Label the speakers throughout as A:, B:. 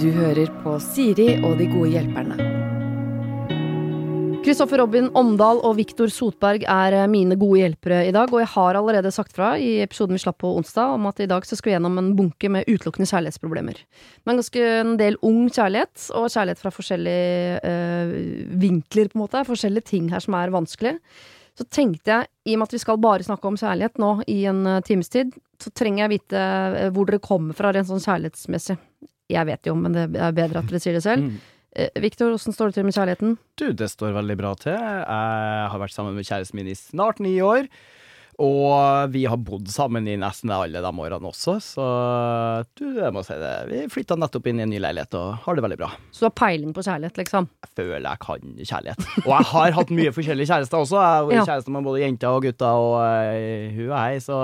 A: Du hører på Siri og de gode hjelperne. Kristoffer Robin Omdal og Viktor Sotberg er mine gode hjelpere i dag, og jeg har allerede sagt fra i episoden vi slapp på onsdag om at i dag så skal vi gjennom en bunke med utelukkende kjærlighetsproblemer. Men ganske en del ung kjærlighet, og kjærlighet fra forskjellige øh, vinkler, på en måte. Forskjellige ting her som er vanskelig. Så tenkte jeg, i og med at vi skal bare snakke om kjærlighet nå i en uh, times tid, så trenger jeg vite uh, hvor dere kommer fra rent sånn kjærlighetsmessig. Jeg vet jo, men det er bedre at dere sier det selv.
B: Mm.
A: Eh, Victor, åssen står det til med kjærligheten?
B: Du, det står veldig bra til. Jeg har vært sammen med kjæresten min i snart ni år. Og vi har bodd sammen i nesten alle de årene også, så du, jeg må si det. Vi flytta nettopp inn i en ny leilighet og har det veldig bra.
A: Så du har peiling på kjærlighet, liksom?
B: Jeg føler jeg kan kjærlighet. Og jeg har hatt mye forskjellige kjærester også. Jeg har
A: Ja.
B: kjæreste med både jenter og gutter og uh, hun og jeg, så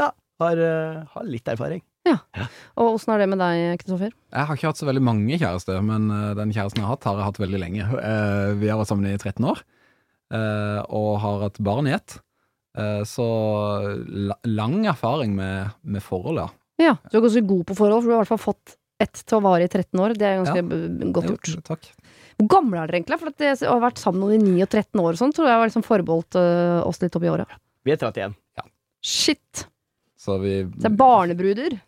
B: ja, har, uh, har litt erfaring.
A: Og åssen er det med deg, Kristoffer?
C: Jeg har ikke hatt så veldig mange kjærester, men eh, den kjæresten jeg har hatt, har jeg hatt veldig lenge. Eh, vi har vært sammen i 13 år, eh, og har hatt barn i ett. Eh, så la lang erfaring med, med forhold, ja.
A: Ja, du er ganske god på forhold, for du har i hvert fall fått ett til å vare i 13 år. Det er ganske
C: Ja.
A: godt godt
C: Jo,
A: gjort.
C: takk.
A: Hvor gamle er dere egentlig? For at Å ha vært sammen i 9 og 13 år og sånn, tror jeg var liksom forbeholdt øh, oss litt opp i året.
B: Vi er 31.
A: Shit!
C: Så vi,
A: er barnebruder.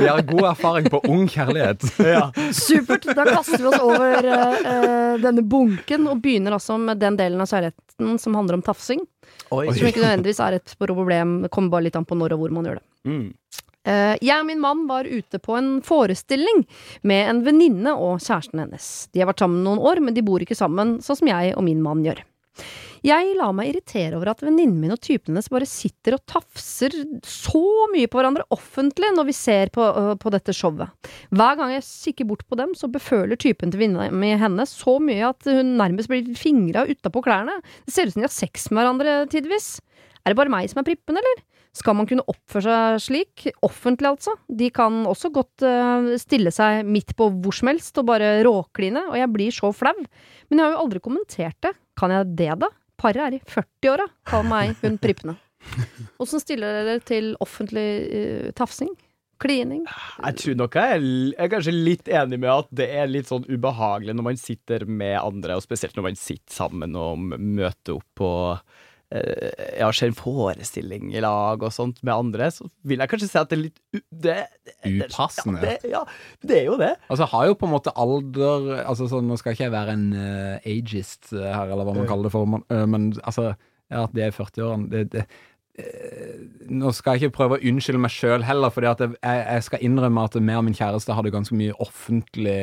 C: Vi har god erfaring på ung kjærlighet.
B: Ja.
A: Supert! Da kaster vi oss over øh, denne bunken og begynner altså med den delen av kjærligheten som handler om tafsing.
B: Oi.
A: Som ikke nødvendigvis er et problem, det kommer bare litt an på når og hvor man gjør det.
B: Mm.
A: Uh, jeg og min mann var ute på en forestilling med en venninne og kjæresten hennes. De har vært sammen noen år, men de bor ikke sammen, sånn som jeg og min mann gjør. Jeg lar meg irritere over at venninnen min og typen hennes bare sitter og tafser så mye på hverandre offentlig når vi ser på, uh, på dette showet. Hver gang jeg kikker bort på dem, så beføler typen til venninnen min henne så mye at hun nærmest blir fingra utapå klærne. Det ser ut som de har sex med hverandre tidvis. Er det bare meg som er prippen, eller? Skal man kunne oppføre seg slik? Offentlig, altså. De kan også godt uh, stille seg midt på hvor som helst og bare råkline, og jeg blir så flau. Men jeg har jo aldri kommentert det. Kan jeg det, da? Paret er i 40-åra. Kall meg hun prippende. Åssen stiller dere til offentlig uh, tafsing? Klining?
B: Jeg tror nok jeg er, jeg er kanskje litt enig med at det er litt sånn ubehagelig når man sitter med andre, og spesielt når man sitter sammen og møter opp på ja, ser en forestilling i lag og sånt med andre, så vil jeg kanskje si at det er litt det, det,
C: Upassende.
B: Ja, det, ja, det er jo det.
C: Altså, har jo på en måte alder altså, sånn, Nå skal ikke jeg være en uh, ageist eh, her, eller hva man kaller det for, men, uh, men altså, ja, at de er 40-årene det, det, eh, Nå skal jeg ikke prøve å unnskylde meg sjøl heller, fordi at jeg, jeg skal innrømme at meg og min kjæreste hadde ganske mye offentlig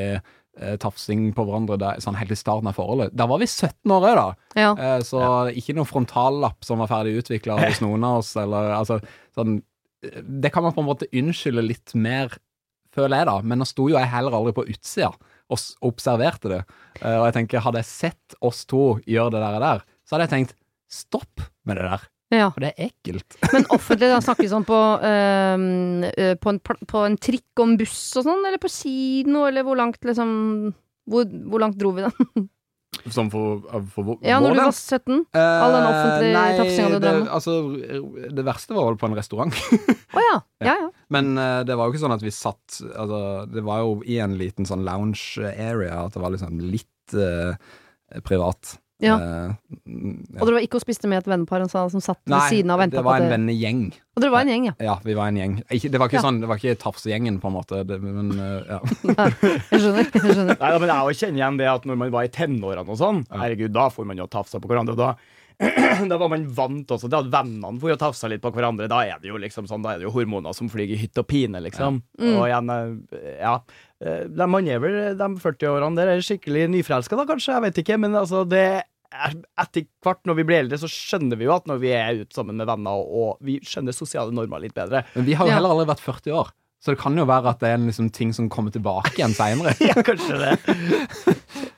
C: eh, tafsing på hverandre der, sånn helt i starten av forholdet. Da var vi 17 år òg, da.
A: Ja.
C: Eh, Så ikke noen frontallapp som var ferdig utvikla hos noen av oss, eller altså sånn eh, Det kan man på en måte unnskylde litt mer, føler jeg, da. Men nå sto jo jeg heller aldri på utsida og observerte det. Eh, Og jeg tenker, hadde jeg sett oss to gjøre det der, der så hadde jeg tenkt stopp med det der.
A: Ja.
C: For det er ekkelt.
A: Men offentlig, da snakker vi sånn på, øh, på, en, på en trikk og en buss og sånn, eller på kino, eller hvor langt liksom hvor, hvor langt dro vi den?
C: Som for, for vår
A: Ja, når du var 17? All den offentlige
C: Eh, nei,
A: tafsinga du
C: det,
A: drev med?
C: altså, det verste var vel på en restaurant.
A: Å ja. Ja ja.
C: Men uh, det var jo ikke sånn at vi satt altså, Det var jo i en liten sånn lounge area at det var liksom litt uh, privat.
A: Ja.
C: Mm, ja.
A: Og dere var ikke og spiste med et vennepar som som satt ved siden av og venta
C: det
A: Det
C: var en vennegjeng.
A: Og dere var en gjeng, ja.
C: Ja, vi var en gjeng. Ikke, det var ikke
A: Ja.
C: sånn, det var ikke tafsegjengen, på en måte, det, men uh, ja.
A: Jeg skjønner. Jeg skjønner.
B: Nei, da, men jeg kjenner igjen det at når man var i tenårene og sånn, herregud, da får man jo tafsa på hverandre. Da, da var man vant også til at vennene får jo tafsa litt på hverandre. Da er det jo liksom sånn, da er det jo hormoner som flyr i hytt og pine, liksom.
A: Mm.
B: Og igjen, eh, ja. De man er vel de 40-årene der er skikkelig nyforelska, da, kanskje. Jeg vet ikke. Men altså, det etter hvert når vi blir eldre, så skjønner vi jo at når vi er ute sammen med venner, og, og vi skjønner sosiale normer litt bedre.
C: Men vi har jo heller aldri vært 40 år. Så det kan jo være at det er en liksom ting som kommer tilbake igjen seinere.
B: Ja, kanskje det.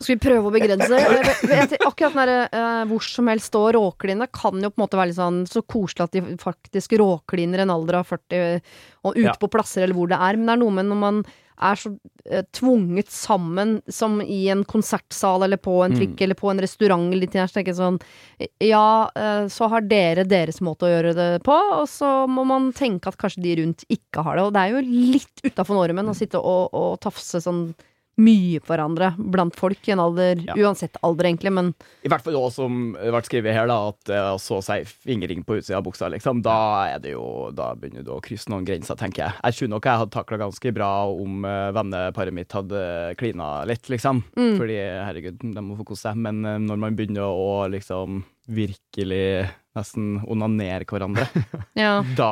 A: Skal vi prøve å begrense? Vet- Akkurat den der, eh, hvor som helst stå og råkline kan jo på en måte være litt sånn så koselig at de faktisk råkliner en alder av 40 og ute
B: Ja.
A: på plasser eller hvor det er. Men det er noe med når man er så eh, tvunget sammen som i en konsertsal eller på en trikk eller på en restaurant litt her, så tenker jeg sånn Ja, eh, så har dere deres måte å gjøre det på, og så må man tenke at kanskje de rundt ikke har det. Og det er jo litt utafor normen å sitte og, og tafse sånn mye hverandre blant folk i en alder,
B: Ja.
A: uansett alder egentlig, men
B: I hvert fall også som det ble skrevet her, da, at så så seg fingring på utsida av buksa, liksom. Da er det jo Da begynner du å krysse noen grenser, tenker jeg. Jeg tror nok jeg hadde takla ganske bra om uh, venneparet mitt hadde klina litt, liksom.
A: Mm.
B: Fordi herregud, de må få kose seg. Men eh, når man begynner å liksom virkelig nesten onanere hverandre,
A: ja.
B: da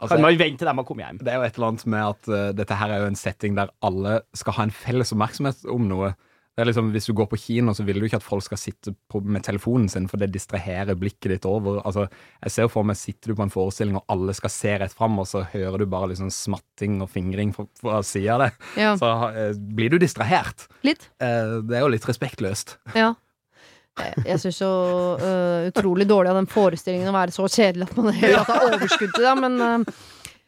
C: Altså,
B: kan man vente til de har kommet hjem.
C: Det er jo et eller annet med at uh, dette her er jo en setting der alle skal ha en felles oppmerksomhet om noe. Det er liksom, Hvis du går på kino, så vil du ikke at folk skal sitte på, med telefonen sin, for det distraherer blikket ditt over. Altså, Jeg ser for meg sitter du på en forestilling, og alle skal se rett fram, og så hører du bare liksom smatting og fingring fra, fra sida av det.
A: ja.
C: Så uh, blir du distrahert.
A: Litt.
C: Uh, det er jo litt respektløst.
A: Ja. Jeg, syns så uh, utrolig dårlig av den forestillingen å være så kjedelig at man hele tatt har overskudd til det, men uh,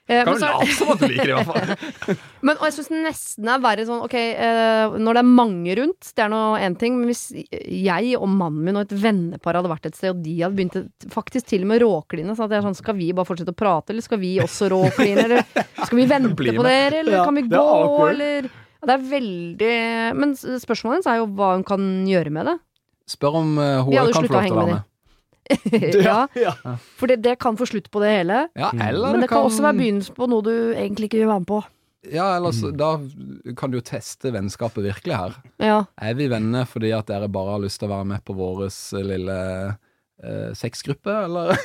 A: eh,
C: Kan du late som at du liker det, i hvert fall.
A: men og jeg syns nesten er verre sånn, ok, eh, når det er mange rundt, det er nå én ting, men hvis jeg og mannen min og et vennepar hadde vært et sted, og de hadde begynt å faktisk til og med råkline, så at jeg er sånn, skal vi bare fortsette å prate, eller skal vi også råkline, eller skal vi vente på dere, eller
B: Ja,
A: kan vi gå, eller ja, Det er veldig Men spørsmålet hennes er jo hva hun kan gjøre med det.
C: Spør om uh, hun kan få lov til å være
A: med ja,
B: ja.
A: for det, det kan få slutt på det hele.
C: Ja, eller
A: Men det kan også være begynnelsen på noe du egentlig ikke vil være med på.
C: Ja, ellers, Da kan du jo teste vennskapet virkelig her.
A: Ja,
C: Er vi venner fordi at dere bare har lyst til å være med på vår lille eh, sexgruppe, eller?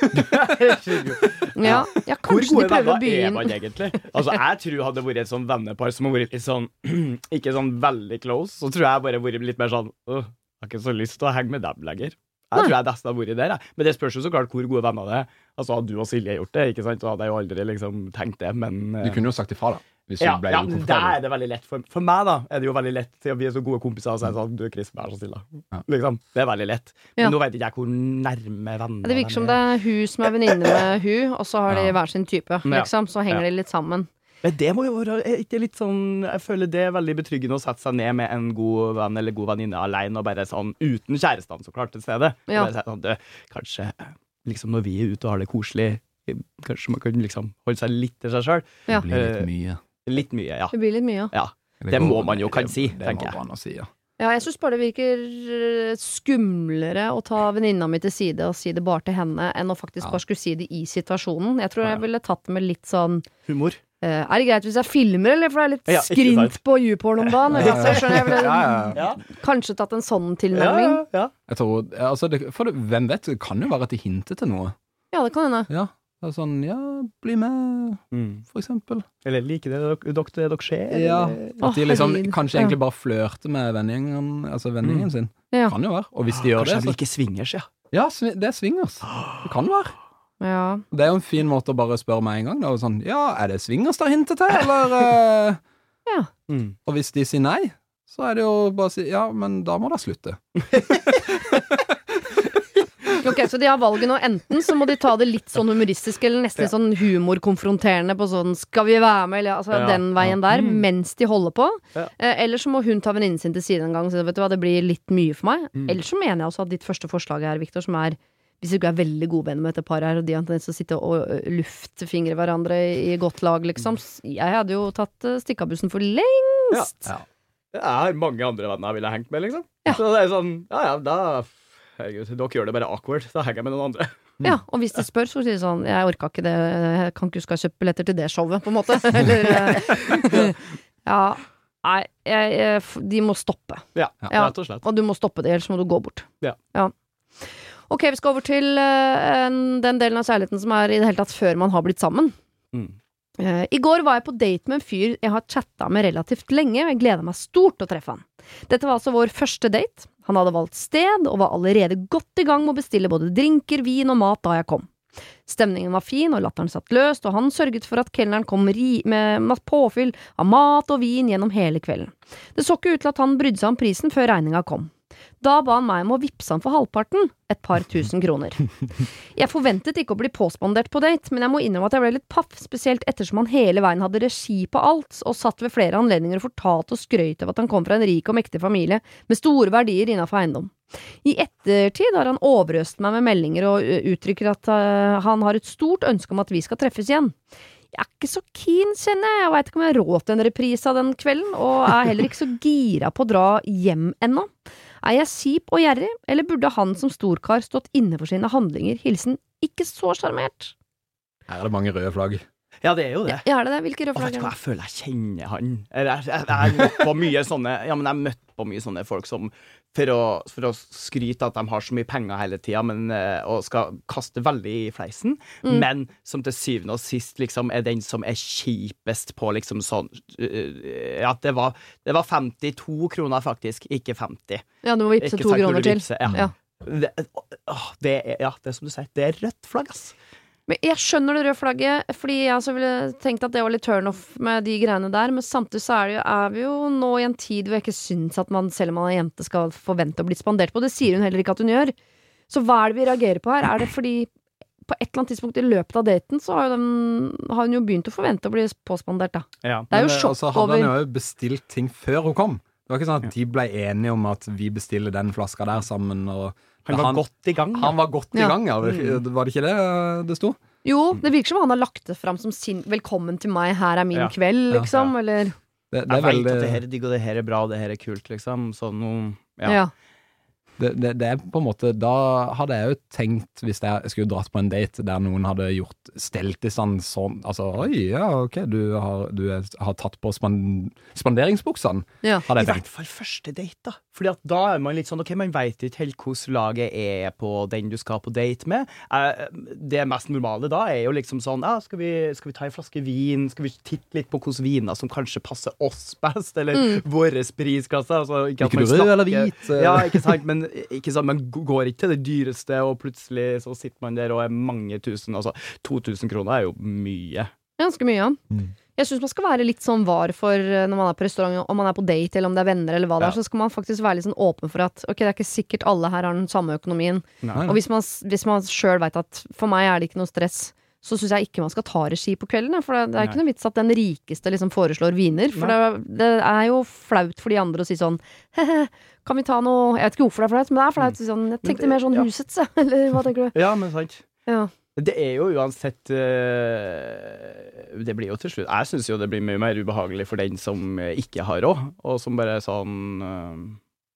A: ja, ja kanskje de prøver å
B: venner er
A: begynne
B: man egentlig? Altså, Jeg tror hadde vært et sånn vennepar som har vært litt sånn Ikke sånn veldig close, så tror jeg bare vært litt mer sånn Åh, jeg har ikke så lyst til å henge med dem lenger. Jeg tror jeg nesten har vært der, jeg. Men det spørs jo så klart hvor gode venner det er. Altså, Hadde du og Silje gjort det, ikke sant, så hadde jeg jo aldri liksom tenkt det, men eh,
C: Du kunne jo sagt ifra, da. Hvis
B: ja,
C: ble
B: ja, men der er det veldig lett. For, for meg da, er det jo veldig lett til å bli så gode kompiser og si sånn Du, Chris, vær så snill, da.
C: Ja.
B: Liksom. Det er veldig lett. Men
A: Ja.
B: nå vet ikke jeg hvor nærme venner
A: Det virker som
B: er.
A: det er hun som er venninne med hun, og så har de hver sin type, liksom. Så henger
B: Ja.
A: de litt sammen.
B: Men det må jo være er ikke litt sånn Jeg føler det er veldig betryggende å sette seg ned med en god venn eller god venninne alene, og bare sånn uten kjærestene, så klart, til stede.
A: Ja.
B: bare sånn, du, kanskje liksom når vi er ute og har det koselig, kanskje man kan liksom holde seg litt til seg sjøl.
A: Ja.
C: Det blir litt
B: Eh,
C: mye.
B: Litt mye, ja.
A: Det blir litt mye, ja.
B: Det må man jo kan si,
C: det,
B: tenker
C: Det
B: jeg.
C: må man si, ja.
A: Ja, jeg syns bare det virker eh, skumlere å ta venninna mi til side og si det bare til henne, enn å faktisk
C: Ja.
A: bare skulle si det i situasjonen. Jeg tror
C: Ja,
A: jeg ville tatt det med litt sånn
B: Humor.
A: Eh, Er det greit hvis jeg filmer, eller? For det er litt
B: Ja,
A: skrint på YouPorn om dagen. Eller, så jeg jeg ville
C: Ja, ja,
A: kanskje tatt en sånn tilnærming.
B: ja, ja.
C: Jeg tror, altså det, for det, hvem vet, det kan jo være at de hinter til noe.
A: Ja, det kan hende.
C: Ja, det er sånn, ja, bli med,
B: Mm.
C: for eksempel.
B: Eller liker det dere, det dere ser?
C: Ja, at de liksom kanskje
A: Ja.
C: egentlig bare flørter med vennegjengen, altså vennegjengen sin.
A: Ja.
C: Kan jo være. Og hvis de gjør
B: Kanskje
C: det,
B: de
C: ikke
B: svinger swingers, ja.
C: Ja, det er swingers. Det kan være.
A: Ja.
C: Det er jo en fin måte å bare spørre med en gang. Da, sånn, ja, er det swingers der hinter til, eller Uh...
A: ja.
B: Mm.
C: Og hvis de sier nei, så er det jo bare å si ja, men da må det slutte.
A: Ok, Så de har valget nå. Enten så må de ta det litt sånn humoristisk, eller nesten
B: Ja.
A: sånn humorkonfronterende på sånn 'skal vi være med', eller altså
B: Ja,
A: den veien der,
B: Mm.
A: mens de holder på.
B: Ja.
A: Eh, eller så må hun ta venninnen sin til side en gang og si vet du hva, det blir litt mye for meg.
B: Mm.
A: Eller så mener jeg også at ditt første forslag her, Victor, som er hvis du ikke er veldig gode venner med dette paret her, og de har tendens til å sitte og lufte luftfingre hverandre i godt lag, liksom. Jeg hadde jo tatt stikkabussen for lengst.
C: Ja.
B: Jeg har mange andre venner jeg ville hengt med, liksom.
A: Ja.
B: Så det er sånn, ja ja, da Herregud, dere gjør det bare awkward. Da henger jeg med noen andre.
A: Ja, og hvis de spør, så sier de sånn Jeg orka ikke det, jeg kan ikke huske å ha kjøpt billetter til det showet, på en måte. Eller Ja. Nei, jeg, jeg, de må stoppe.
B: Ja,
A: Ja.
B: rett og slett.
A: Og du må stoppe det, ellers må du gå bort.
B: Ja.
A: Ok, vi skal over til uh, den delen av kjærligheten som er i det hele tatt før man har blitt sammen.
B: Mm.
A: Uh, I går var jeg på date med en fyr jeg har chatta med relativt lenge, og jeg gleder meg stort til å treffe han. Dette var altså vår første date. Han hadde valgt sted, og var allerede godt i gang med å bestille både drinker, vin og mat da jeg kom. Stemningen var fin, og latteren satt løst, og han sørget for at kelneren kom ri med påfyll av mat og vin gjennom hele kvelden. Det så ikke ut til at han brydde seg om prisen før regninga kom. Da ba han meg om å vippse han for halvparten, et par tusen kroner. Jeg forventet ikke å bli påspandert på date, men jeg må innrømme at jeg ble litt paff, spesielt ettersom han hele veien hadde regi på alt, og satt ved flere anledninger og fortalte og skrøt av at han kom fra en rik og mektig familie med store verdier innenfor eiendom. I ettertid har han overøst meg med meldinger og uttrykker at han har et stort ønske om at vi skal treffes igjen. Jeg er ikke så keen, kjenner jeg. Jeg veit ikke om jeg har råd til en reprise av den kvelden, og er heller ikke så gira på å dra hjem ennå. Er jeg kjip og gjerrig, eller burde han som storkar stått inne for sine handlinger? Hilsen ikke så sjarmert.
C: Her er det mange røde flagg.
B: Ja, det er jo det.
A: Ja, er det det? Hvilke røde flagg er det?
B: jeg føler jeg kjenner han. Eller, Jeg, jeg, jeg har møtt på mye sånne Ja, men jeg har møtt på mye sånne folk som for å, for å skryte at de har så mye penger hele tida, eh, og skal kaste veldig i fleisen,
A: Mm.
B: men som til syvende og sist liksom er den som er kjipest på liksom sånn uh, At det var, det var 52 kroner, faktisk, ikke 50.
A: Ja, du må vippse to
B: sant,
A: kroner til.
B: ja.
A: Ja.
B: Det, å, det er, ja, det er som du sier, det er rødt flagg, ass.
A: Men jeg skjønner det røde flagget, fordi jeg også ville tenkt at det var litt turnoff med de greiene der, men samtidig så er, det jo, er vi jo nå i en tid hvor jeg ikke syns at man, selv om man er jente, skal forvente å bli spandert på. Det sier hun heller ikke at hun gjør. Så hva er det vi reagerer på her? Er det fordi på et eller annet tidspunkt i løpet av daten så har, den, har hun jo begynt å forvente å bli påspandert, da.
B: Ja.
A: Det er jo sjokk
C: altså, hadde han jo bestilt ting før hun kom. Det var ikke sånn at de ble enige om at vi bestiller den flaska der sammen. Og
B: Han var godt i gang.
C: han var godt i
A: Ja.
C: gang, ja. Var det ikke det øh, det sto?
A: Jo, det virker som han har lagt det fram som sin 'velkommen til meg, her er min
B: Ja.
A: kveld',
C: Ja.
A: liksom, eller
C: Det, det,
B: Jeg
C: veit
B: at det her er digg, og det her er bra, og det her er kult, liksom. Så nå
A: Ja.
C: Det, det, det er på en måte Da hadde jeg jo tenkt, hvis jeg skulle dratt på en date der noen hadde gjort stelt i stand sånn Altså oi, ja, ok, du har, du er, har tatt på span, spanderingsbuksene,
A: Ja.
C: hadde
B: I hvert fall første date, da. Fordi at da er man litt sånn Ok, man veit ikke helt hvordan laget er på den du skal på date med. Eh, Det mest normale da er jo liksom sånn Ja, skal vi, skal vi ta en flaske vin? Skal vi titte litt på hvilke viner som kanskje passer oss best, eller
A: Mm.
B: vår prisklasse? Altså, ikke man
C: du rød eller hvit?
B: Ja, ikke sant, men ikke sant, man går ikke til det dyreste, og plutselig så sitter man der og er mange tusen. Altså, 2000 kroner er jo mye.
A: Ganske mye, ja.
C: Mm.
A: Jeg syns man skal være litt sånn var for eh, når man er på restaurant, om man er på date eller om det er venner eller hva det
B: Ja.
A: er, så skal man faktisk være litt sånn åpen for at ok, det er ikke sikkert alle her har den samme økonomien.
C: Nei.
A: Og hvis man, hvis man sjøl veit at for meg er det ikke noe stress, så syns jeg ikke man skal ta regi på kvelden. For det, det er ikke noe vits at den rikeste liksom foreslår viner. For det, det er jo flaut for de andre å si sånn he-he, kan vi ta noe Jeg vet ikke hvorfor det er flaut, men det er flaut. Mm. Sånn, jeg tenkte
B: men,
A: mer sånn
B: ja.
A: husets. Eller hva tenker du?
B: Ja, men sant.
A: Ja.
B: Det er jo uansett øh, Det blir jo til slutt Jeg syns jo det blir mye mer ubehagelig for den som ikke har råd, og som bare er sånn øh,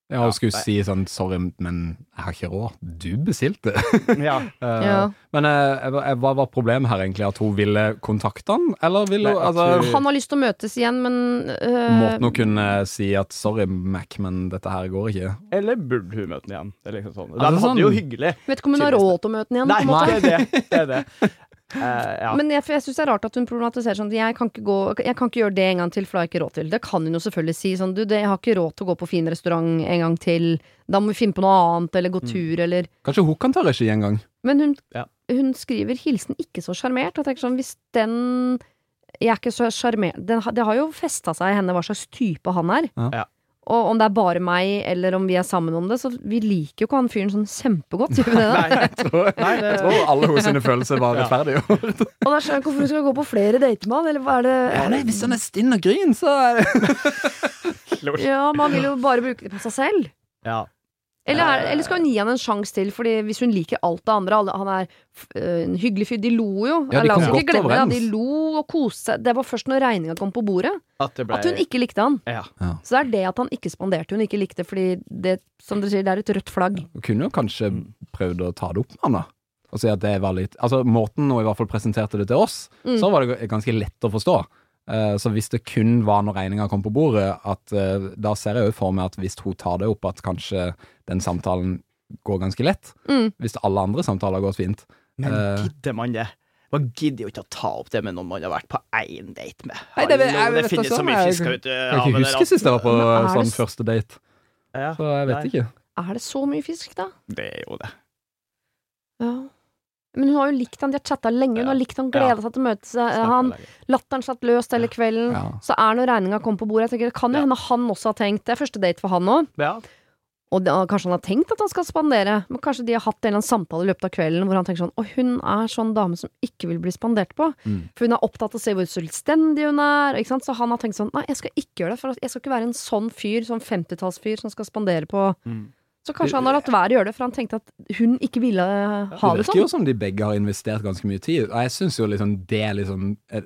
C: Ja, og skulle si sånn sorry, men jeg har ikke råd. Du bestilte.
B: Ja.
C: uh,
A: Ja.
C: Men uh, hva var problemet her, egentlig? At hun ville kontakte han, eller ville
B: Nei,
C: hun altså,
B: hun-
A: Han har lyst til å møtes igjen, men uh...
C: Måten hun kunne si at sorry, Mac, men dette her går ikke.
B: Eller burde hun møte han igjen? Det er liksom sånn.
C: Altså,
B: hadde
C: sånn-
B: jo hyggelig.
A: Vet ikke om hun har råd til å møte han igjen.
B: Nei,
A: på en måte.
B: det er det. det, er det. Eh, ja.
A: Men jeg, jeg syns det er rart at hun problematiserer sånn jeg kan, ikke gå, jeg kan ikke gjøre det en gang til, for det har jeg ikke råd til. Det kan hun jo selvfølgelig si. Sånn, du, det, jeg har ikke råd til å gå på fin restaurant en gang til. Da må vi finne på noe annet, eller gå tur, eller
C: Kanskje hun kan ta regi en gang?
A: Men hun,
B: Ja.
A: hun skriver 'hilsen ikke så sjarmert'. Og jeg tenker sånn, hvis den Jeg er ikke så sjarmert Det har jo festa seg i henne hva slags type han er.
C: Ja.
A: Og om det er bare meg, eller om vi er sammen om det, så vi liker jo ikke han fyren sånn kjempegodt. Gjør vi det? da?
B: Nei,
C: Jeg tror, jeg tror alle hos sine følelser var
B: Ja.
C: rettferdige.
A: Og da skjønner jeg ikke hvorfor hun skal gå på flere dater med han, eller hva er det
C: Ja, nei, hvis han er stinn og gryn, så er det
A: Ja, man vil jo bare bruke det på seg selv.
B: ja.
A: Eller, er, eller skal hun gi han en sjanse til, Fordi hvis hun liker alt det andre alle, Han er øh, en hyggelig fyr. De lo jo.
C: Ja, de
A: ikke glemme det. De lo og koste seg. Det var først når regninga kom på bordet,
B: At det ble
A: at hun ikke likte han.
B: ja.
A: Så det er det at han ikke spanderte hun ikke likte, fordi det, som dere sier, det er et rødt flagg.
C: Hun kunne jo kanskje prøvd å ta det opp med han, da. Og si at det var litt Altså, måten hun i hvert fall presenterte det til oss,
A: Mm.
C: så var det ganske lett å forstå. Eh, så hvis det kun var når regninga kom på bordet, at eh, da ser jeg jo for meg at hvis hun tar det opp, at kanskje den samtalen går ganske lett.
A: Mm.
C: Hvis alle andre samtaler går fint.
B: Men
C: Eh.
B: gidder man det? Man gidder jo ikke å ta opp det med noen man har vært på én date med.
C: Nei, det jeg, jeg
B: det finnes så mye
C: søren, jeg-
B: fisk ute.
C: Jeg kan ikke huske sist jeg var på
A: Men det
C: sånn første date,
B: Ja,
C: så jeg vet
B: nei,
C: ikke.
A: Er det så mye fisk, da?
B: Det er jo det.
A: Ja. Men hun har jo likt han, de har chatta lenge, hun har likt han, gleda seg til å møte seg, han. Latteren satt løst hele kvelden.
C: Ja.
A: Så er når regninga kom på bordet, jeg tenker, det kan jo
B: Ja.
A: hende han også har tenkt Det er første date for han òg.
B: Ja.
A: Og da, kanskje han har tenkt at han skal spandere, men kanskje de har hatt en eller annen samtale i løpet av kvelden hvor han tenker sånn Å, hun er sånn dame som ikke vil bli spandert på.
C: Mm.
A: For hun er opptatt av å se hvor selvstendig hun er. Ikke sant? Så han har tenkt sånn Nei, jeg skal ikke gjøre det, for jeg skal ikke være en sånn fyr, sånn 50-tallsfyr som skal spandere på
B: Mm.
A: Så kanskje han har latt være å gjøre det, for han tenkte at hun ikke ville ha
C: Det sånn.
A: det
C: virker jo
A: sånn.
C: som de begge har investert ganske mye tid. Og jeg syns jo liksom det liksom eh,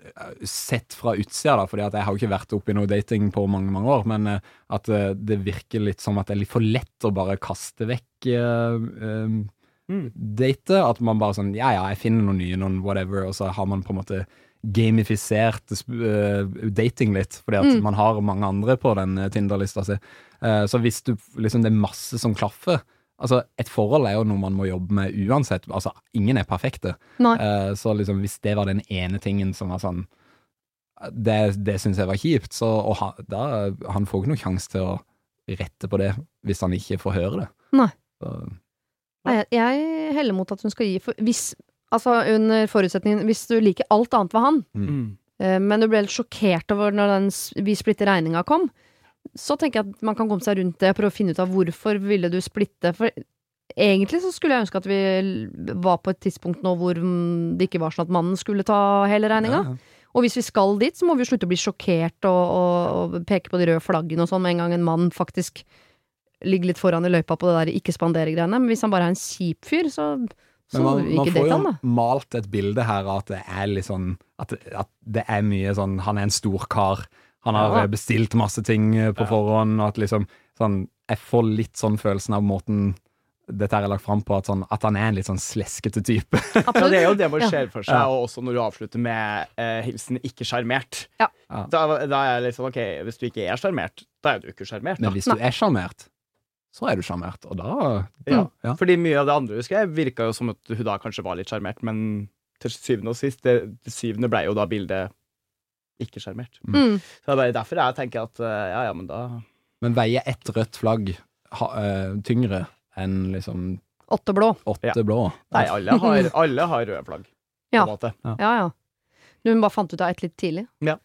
C: Sett fra utsida, da, fordi at jeg har jo ikke vært oppe i noe dating på mange, mange år, men eh, at eh, det virker litt som at det er litt for lett å bare kaste vekk eh, eh,
B: Mm.
C: date. At man bare sånn Ja, ja, jeg finner noen nye, noen whatever, og så har man på en måte gamifisert eh, dating litt, fordi at
A: Mm.
C: man har mange andre på den eh, Tinder-lista si. Eh, så hvis du liksom det er masse som klaffer Altså, et forhold er jo noe man må jobbe med uansett. Altså, ingen er perfekte.
A: Nei.
C: Så liksom, hvis det var den ene tingen som var sånn Det, det syns jeg var kjipt, så og han, da, han får ikke noen sjanse til å rette på det hvis han ikke får høre det.
A: Nei.
C: Så,
A: ja. jeg- jeg heller mot at hun skal gi for, hvis, Altså under forutsetningen Hvis du liker alt annet ved han,
B: Mm.
A: eh, men du ble litt sjokkert over når den Vi splitter regninga kom, så tenker jeg at man kan komme seg rundt det og prøve å finne ut av hvorfor ville du splitte. For egentlig så skulle jeg ønske at vi var på et tidspunkt nå hvor mm, det ikke var sånn at mannen skulle ta hele regninga.
C: ja.
A: Og hvis vi skal dit, så må vi jo slutte å bli sjokkert og, og, og peke på de røde flaggene og sånn med en gang en mann faktisk ligger litt foran i løypa på det der ikke spandere-greiene. Men hvis han bare er en kjip fyr, så
C: Men man, man får jo
A: han,
C: malt et bilde her av at det er litt sånn At, det- at det er mye sånn Han er en stor kar. Han har
A: Ja.
C: eh, bestilt masse ting eh, på
B: Ja.
C: forhånd, og at liksom sånn Jeg får litt sånn følelsen av måten dette er lagt fram på, at, sånn, at han er en litt sånn sleskete type.
B: Ja, det er jo det man ser for seg, og også når du avslutter med eh, hilsen 'ikke sjarmert'.
A: Ja.
C: Ja.
B: Da, da er jeg litt sånn OK, hvis du ikke er sjarmert, da er du ikke sjarmert.
C: Men hvis du er sjarmert, så er du sjarmert, og da
B: Ja.
C: ja.
B: Fordi mye av det andre husker jeg virka jo som at hun da kanskje var litt sjarmert, men til syvende og sist, det, det syvende ble jo da bildet ikke sjarmert.
A: Mm.
B: Så det er bare derfor jeg tenker at eh, ja, ja, men da
C: Men veier ett rødt flagg ha, uh, tyngre enn liksom
A: Åtte blå.
C: åtte
B: Ja.
C: blå?
B: Nei, alle har, alle har røde flagg, på
A: Ja.
B: en måte.
A: Ja, ja. Du bare fant ut av et litt tidlig.
B: Ja.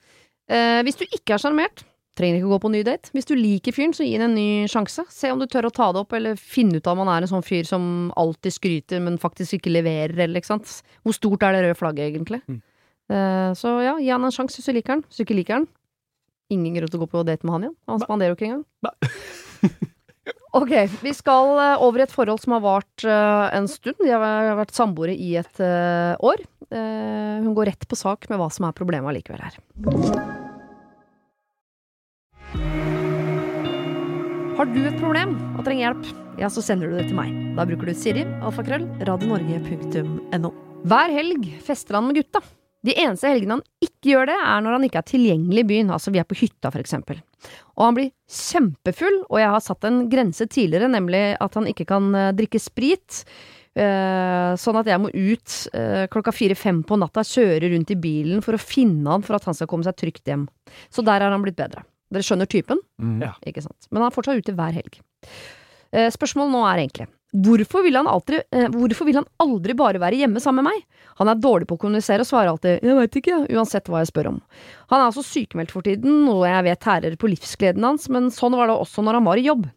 A: Uh, hvis du ikke er sjarmert, trenger ikke gå på ny date. Hvis du liker fyren, så gi ham en ny sjanse. Se om du tør å ta det opp, eller finne ut av om han er en sånn fyr som alltid skryter, men faktisk ikke leverer, eller ikke sant. Hvor stort er det røde flagget, egentlig?
B: Mm.
A: Uh, så ja, gi han en sjanse hvis du liker han. Hvis du ikke liker han, ingen grunn til å gå på date med han igjen. Han spanderer jo ikke engang. Ok, vi skal eh, over i et forhold som har vart uh, en stund. De har vært samboere i et uh, år. Hun går rett på sak med hva som er problemet allikevel her. Har du et problem og trenger hjelp, ja, så sender du det til meg. Da bruker du Siri, alfakrøll, radionorge.no. Hver helg fester han med gutta. De eneste helgene han ikke gjør det, er når han ikke er tilgjengelig i byen, altså vi er på hytta for eksempel. Og han blir kjempefull, og jeg har satt en grense tidligere, nemlig at han ikke kan eh, drikke sprit. eh, sånn at jeg må ut eh, klokka fire-fem på natta, kjøre rundt i bilen for å finne han for at han skal komme seg trygt hjem. Så der har han blitt bedre. Dere skjønner typen?
C: Mm.
B: Ja.
A: Ikke sant? Men han er fortsatt ute hver helg. Eh, spørsmålet nå er egentlig hvorfor vil, han alltid, eh, hvorfor vil han aldri bare være hjemme sammen med meg? Han er dårlig på å kommunisere og svarer alltid 'jeg veit ikke', uansett hva jeg spør om. Han er altså sykemeldt for tiden, noe jeg vet tærer på livsgleden hans, men sånn var det også når han var i jobb.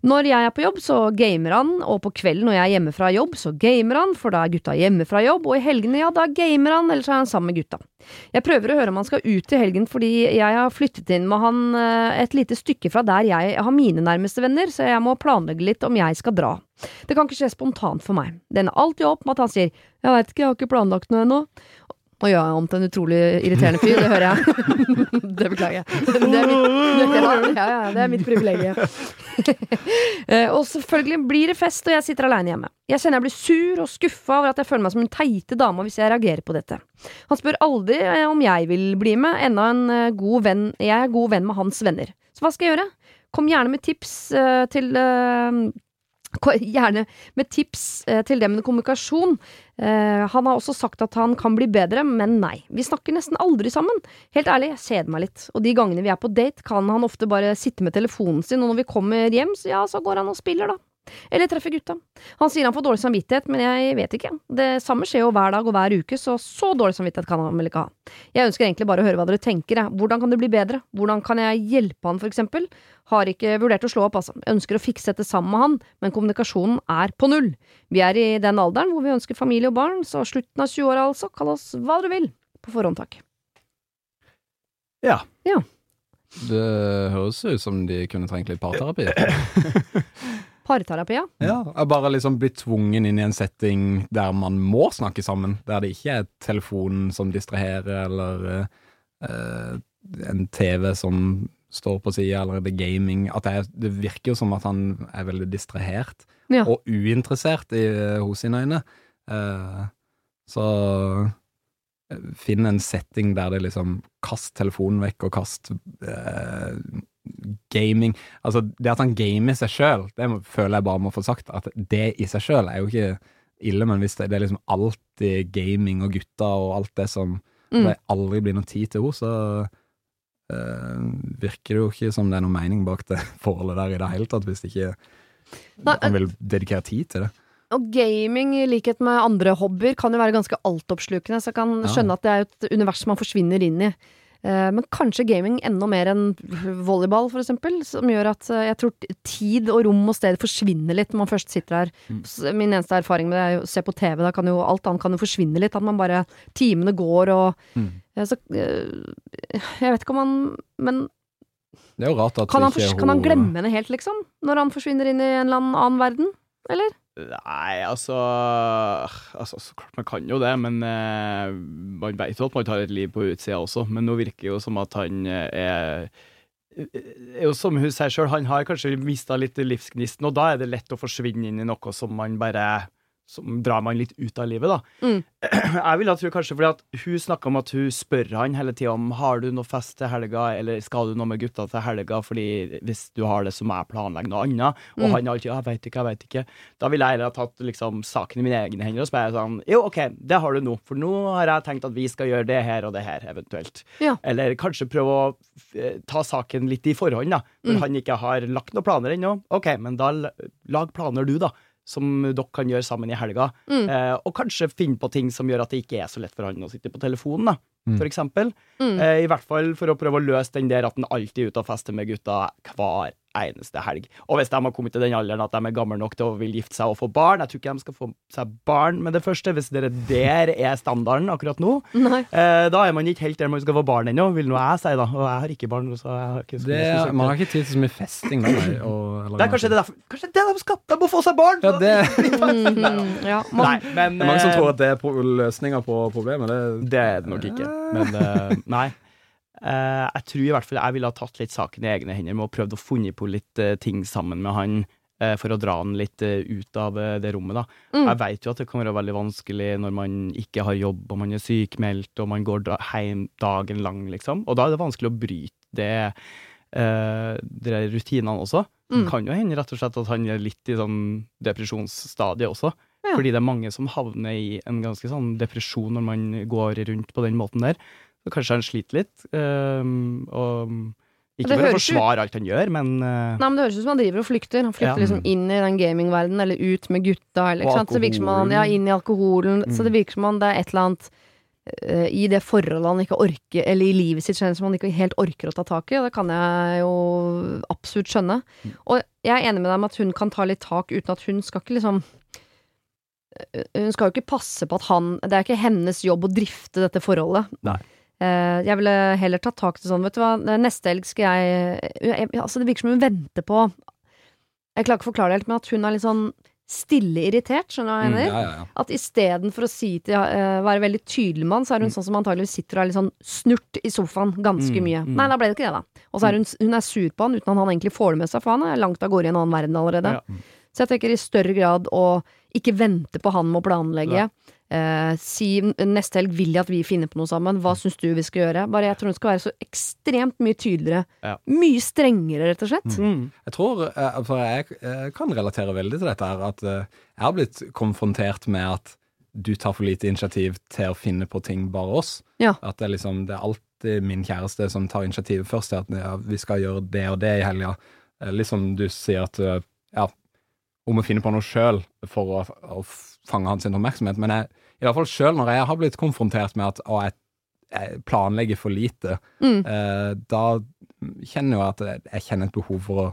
A: Når jeg er på jobb, så gamer han, og på kvelden når jeg er hjemme fra jobb, så gamer han, for da er gutta hjemme fra jobb, og i helgene, ja, da gamer han, ellers er han sammen med gutta. Jeg prøver å høre om han skal ut til helgen fordi jeg har flyttet inn med han eh, et lite stykke fra der jeg har mine nærmeste venner, så jeg må planlegge litt om jeg skal dra. Det kan ikke skje spontant for meg. Det ender alltid opp med at han sier 'jeg veit ikke, jeg har ikke planlagt noe ennå'. Nå gjør jeg om til en utrolig irriterende fyr, det hører jeg. det beklager jeg. Det er mitt, ja, ja, det er mitt privilegium. Eh, og selvfølgelig blir det fest, og jeg sitter aleine hjemme. Jeg kjenner jeg blir sur og skuffa over at jeg føler meg som en teite dame hvis jeg reagerer på dette. Han spør aldri eh, om jeg vil bli med, enda en eh, god venn Jeg er god venn med hans venner. Så hva skal jeg gjøre? Kom gjerne med tips til Gjerne med tips eh, til det med kommunikasjon. Eh, han har også sagt at han kan bli bedre, men nei. Vi snakker nesten aldri sammen. Helt ærlig, jeg kjeder meg litt. Og de gangene vi er på date, kan han ofte bare sitte med telefonen sin, og når vi kommer hjem, så ja, så går han og spiller, da. Eller treffe gutta. Han sier han får dårlig samvittighet, men jeg vet ikke. Det samme skjer jo hver dag og hver uke, så så dårlig samvittighet kan han vel ikke ha. Jeg ønsker egentlig bare å høre hva dere tenker, jeg. Hvordan kan det bli bedre? Hvordan kan jeg hjelpe han, for eksempel? Har ikke vurdert å slå opp, altså. Ønsker å fikse dette sammen med han, men kommunikasjonen er på null. Vi er i den alderen hvor vi ønsker familie og barn, så slutten av 20-åra altså, kall oss hva dere vil. På forhånd, takk.
B: Ja.
C: Det høres ut som de kunne trengt litt parterapi.
A: Parterapi, ja.
C: Ja, jeg bare liksom bli tvungen inn i en setting der man må snakke sammen. Der det ikke er telefonen som distraherer, eller eh, en TV som står på sida, eller det er gaming. At det, er, det virker jo som at han er veldig distrahert
A: Ja.
C: og uinteressert i, hos sine øyne. Eh, så eh, finn en setting der det liksom Kast telefonen vekk, og kast eh, gaming Altså, det at han gamer seg sjøl, det må, føler jeg bare må få sagt. At det i seg sjøl er jo ikke ille, men hvis det, det er liksom alltid gaming og gutter og alt det som
A: Mm.
C: det aldri blir noe tid til henne, så eh, virker det jo ikke som det er noe mening bak det forholdet der i det hele tatt, hvis ikke han vil dedikere tid til det.
A: Og gaming, i likhet med andre hobbyer, kan jo være ganske altoppslukende, så jeg kan skjønne at det er et univers man forsvinner inn i. Eh, Men kanskje gaming enda mer enn volleyball, for eksempel, som gjør at eh, jeg tror tid og rom og sted forsvinner litt når man først sitter der.
C: Mm.
A: Min eneste erfaring med det er å se på TV, da kan jo alt annet kan jo forsvinne litt, at man bare Timene går og
C: Mm.
A: eh, så, Jeg vet ikke om han Men kan han, kan han glemme henne helt, liksom? Når han forsvinner inn i en eller annen verden? Eller?
B: Nei, altså, altså Så klart man kan jo det, men eh, man vet jo at man tar et liv på utsida også. Men nå virker det jo som at han eh, er er jo som hun sier sjøl, han har kanskje mista litt livsgnisten, og da er det lett å forsvinne inn i noe som man bare som drar man litt ut av livet, da.
A: Mm.
B: Jeg vil da tro kanskje fordi at hun snakker om at hun spør han hele tida om har du noe fest til helga, eller skal du noe med gutta til helga, fordi hvis du har det, så må jeg planlegge noe annet. Og
A: Mm.
B: han alltid ja, jeg veit ikke, jeg veit ikke. Da ville jeg heller ha tatt liksom saken i mine egne hender og spurt sånn jo, OK, det har du nå, for nå har jeg tenkt at vi skal gjøre det her og det her, eventuelt.
A: Ja.
B: Eller kanskje prøve å eh, ta saken litt i forhånd, da. Når
A: Mm.
B: han ikke har lagt noen planer ennå. OK, men da lag planer du, da. Som dere kan gjøre sammen i helga.
A: Mm.
B: Eh, og kanskje finne på ting som gjør at det ikke er så lett for han å sitte på telefonen, da.
C: Mm.
B: For eksempel.
A: Mm.
B: Eh, I hvert fall for å prøve å løse den der at han alltid er ute og fester med gutta hver eneste helg. Og hvis de har kommet til den alderen at de er gamle nok til å vil gifte seg og få barn Jeg tror ikke de skal få seg barn med det første, hvis dere der er standarden akkurat nå.
A: Nei.
B: Eh, da er man ikke helt der man skal få barn ennå, vil nå jeg si, da. Og jeg har ikke barn. Så jeg har ikke så
C: Det,
B: mye
C: man har ikke tid til så mye festing, da. Nei, og,
B: det er kanskje det, derfor, kanskje det de skal! De må få seg barn!
C: Ja, det,
A: Mm, ja, man,
B: Nei, men
C: det er mange som
B: eh,
C: tror at det er løsninga på problemet. Det,
B: Det er det nok ikke. Men eh, nei. Eh, jeg tror i hvert fall jeg ville ha tatt litt saken i egne hender med å prøvd å funne på litt eh, ting sammen med han. eh, For å dra han litt ut av det rommet, da.
A: Mm.
B: Jeg vet jo at det kan være veldig vanskelig når man ikke har jobb, og man er sykmeldt, og man går da, hjem dagen lang, liksom. Og da er det vanskelig å bryte det, uh, de rutinene også.
A: Mm.
B: Det kan jo hende rett og slett at han er litt i sånn depresjonsstadiet også.
A: Ja.
B: Fordi det er mange som havner i en ganske sånn depresjon når man går rundt på den måten der. Så kanskje han sliter litt. ehm, og ikke for å forsvare alt han gjør, men uh,
A: Nei, men Det høres ut som han driver og flykter. Han flykter
B: Ja.
A: liksom inn i den gamingverdenen, eller ut med gutta. Eller,
C: Og
A: sant? Så det virker som han, ja, inn i alkoholen. Så
C: Mm.
A: det virker som han, det er et eller annet uh, i det forholdet han ikke orker, eller i livet sitt som han ikke helt orker å ta tak i, og det kan jeg jo absolutt skjønne.
C: Mm.
A: Og jeg er enig med deg om at hun kan ta litt tak uten at hun skal ikke liksom eh, Hun skal jo ikke passe på at han Det er ikke hennes jobb å drifte dette forholdet.
B: Nei.
A: Eh, jeg ville heller tatt tak til sånn, vet du hva, neste helg skal jeg, jeg Altså, det virker som hun venter på Jeg klarer ikke å forklare det helt, men at hun er litt sånn stille irritert, skjønner du hva jeg
C: Mm,
A: mener?
C: ja, ja, ja.
A: At istedenfor å si til uh, være veldig tydelig med han, så er hun
B: Mm.
A: sånn som antageligvis sitter og er litt sånn snurt i sofaen ganske
B: Mm,
A: mye.
B: mm.
A: Nei, da ble det ikke det, da. Og så er hun, hun er sur på han uten at han egentlig får det med seg, for han er langt av gårde i en annen verden allerede.
B: Ja.
A: Så jeg tenker i større grad å ikke vente på han med å planlegge. Eh, si neste helg vil jeg at vi finner på noe sammen. Hva syns du vi skal gjøre? Bare jeg tror hun skal være så ekstremt mye tydeligere.
B: Ja.
A: Mye strengere, rett og slett.
B: mm.
C: Jeg tror, eh, for jeg, jeg kan relatere veldig til dette her, at eh, jeg har blitt konfrontert med at du tar for lite initiativ til å finne på ting bare oss.
A: Ja.
C: At det er liksom, det er alltid min kjæreste som tar initiativ først til at ja, vi skal gjøre det og det i helga. Eh, Liksom du sier at eh, ja, om å finne på noe sjøl for å, å fange hans oppmerksomhet, men jeg, i hvert fall sjøl når jeg har blitt konfrontert med at å, jeg, jeg planlegger for lite,
A: Mm.
C: eh, da kjenner jeg at jeg, jeg kjenner et behov for å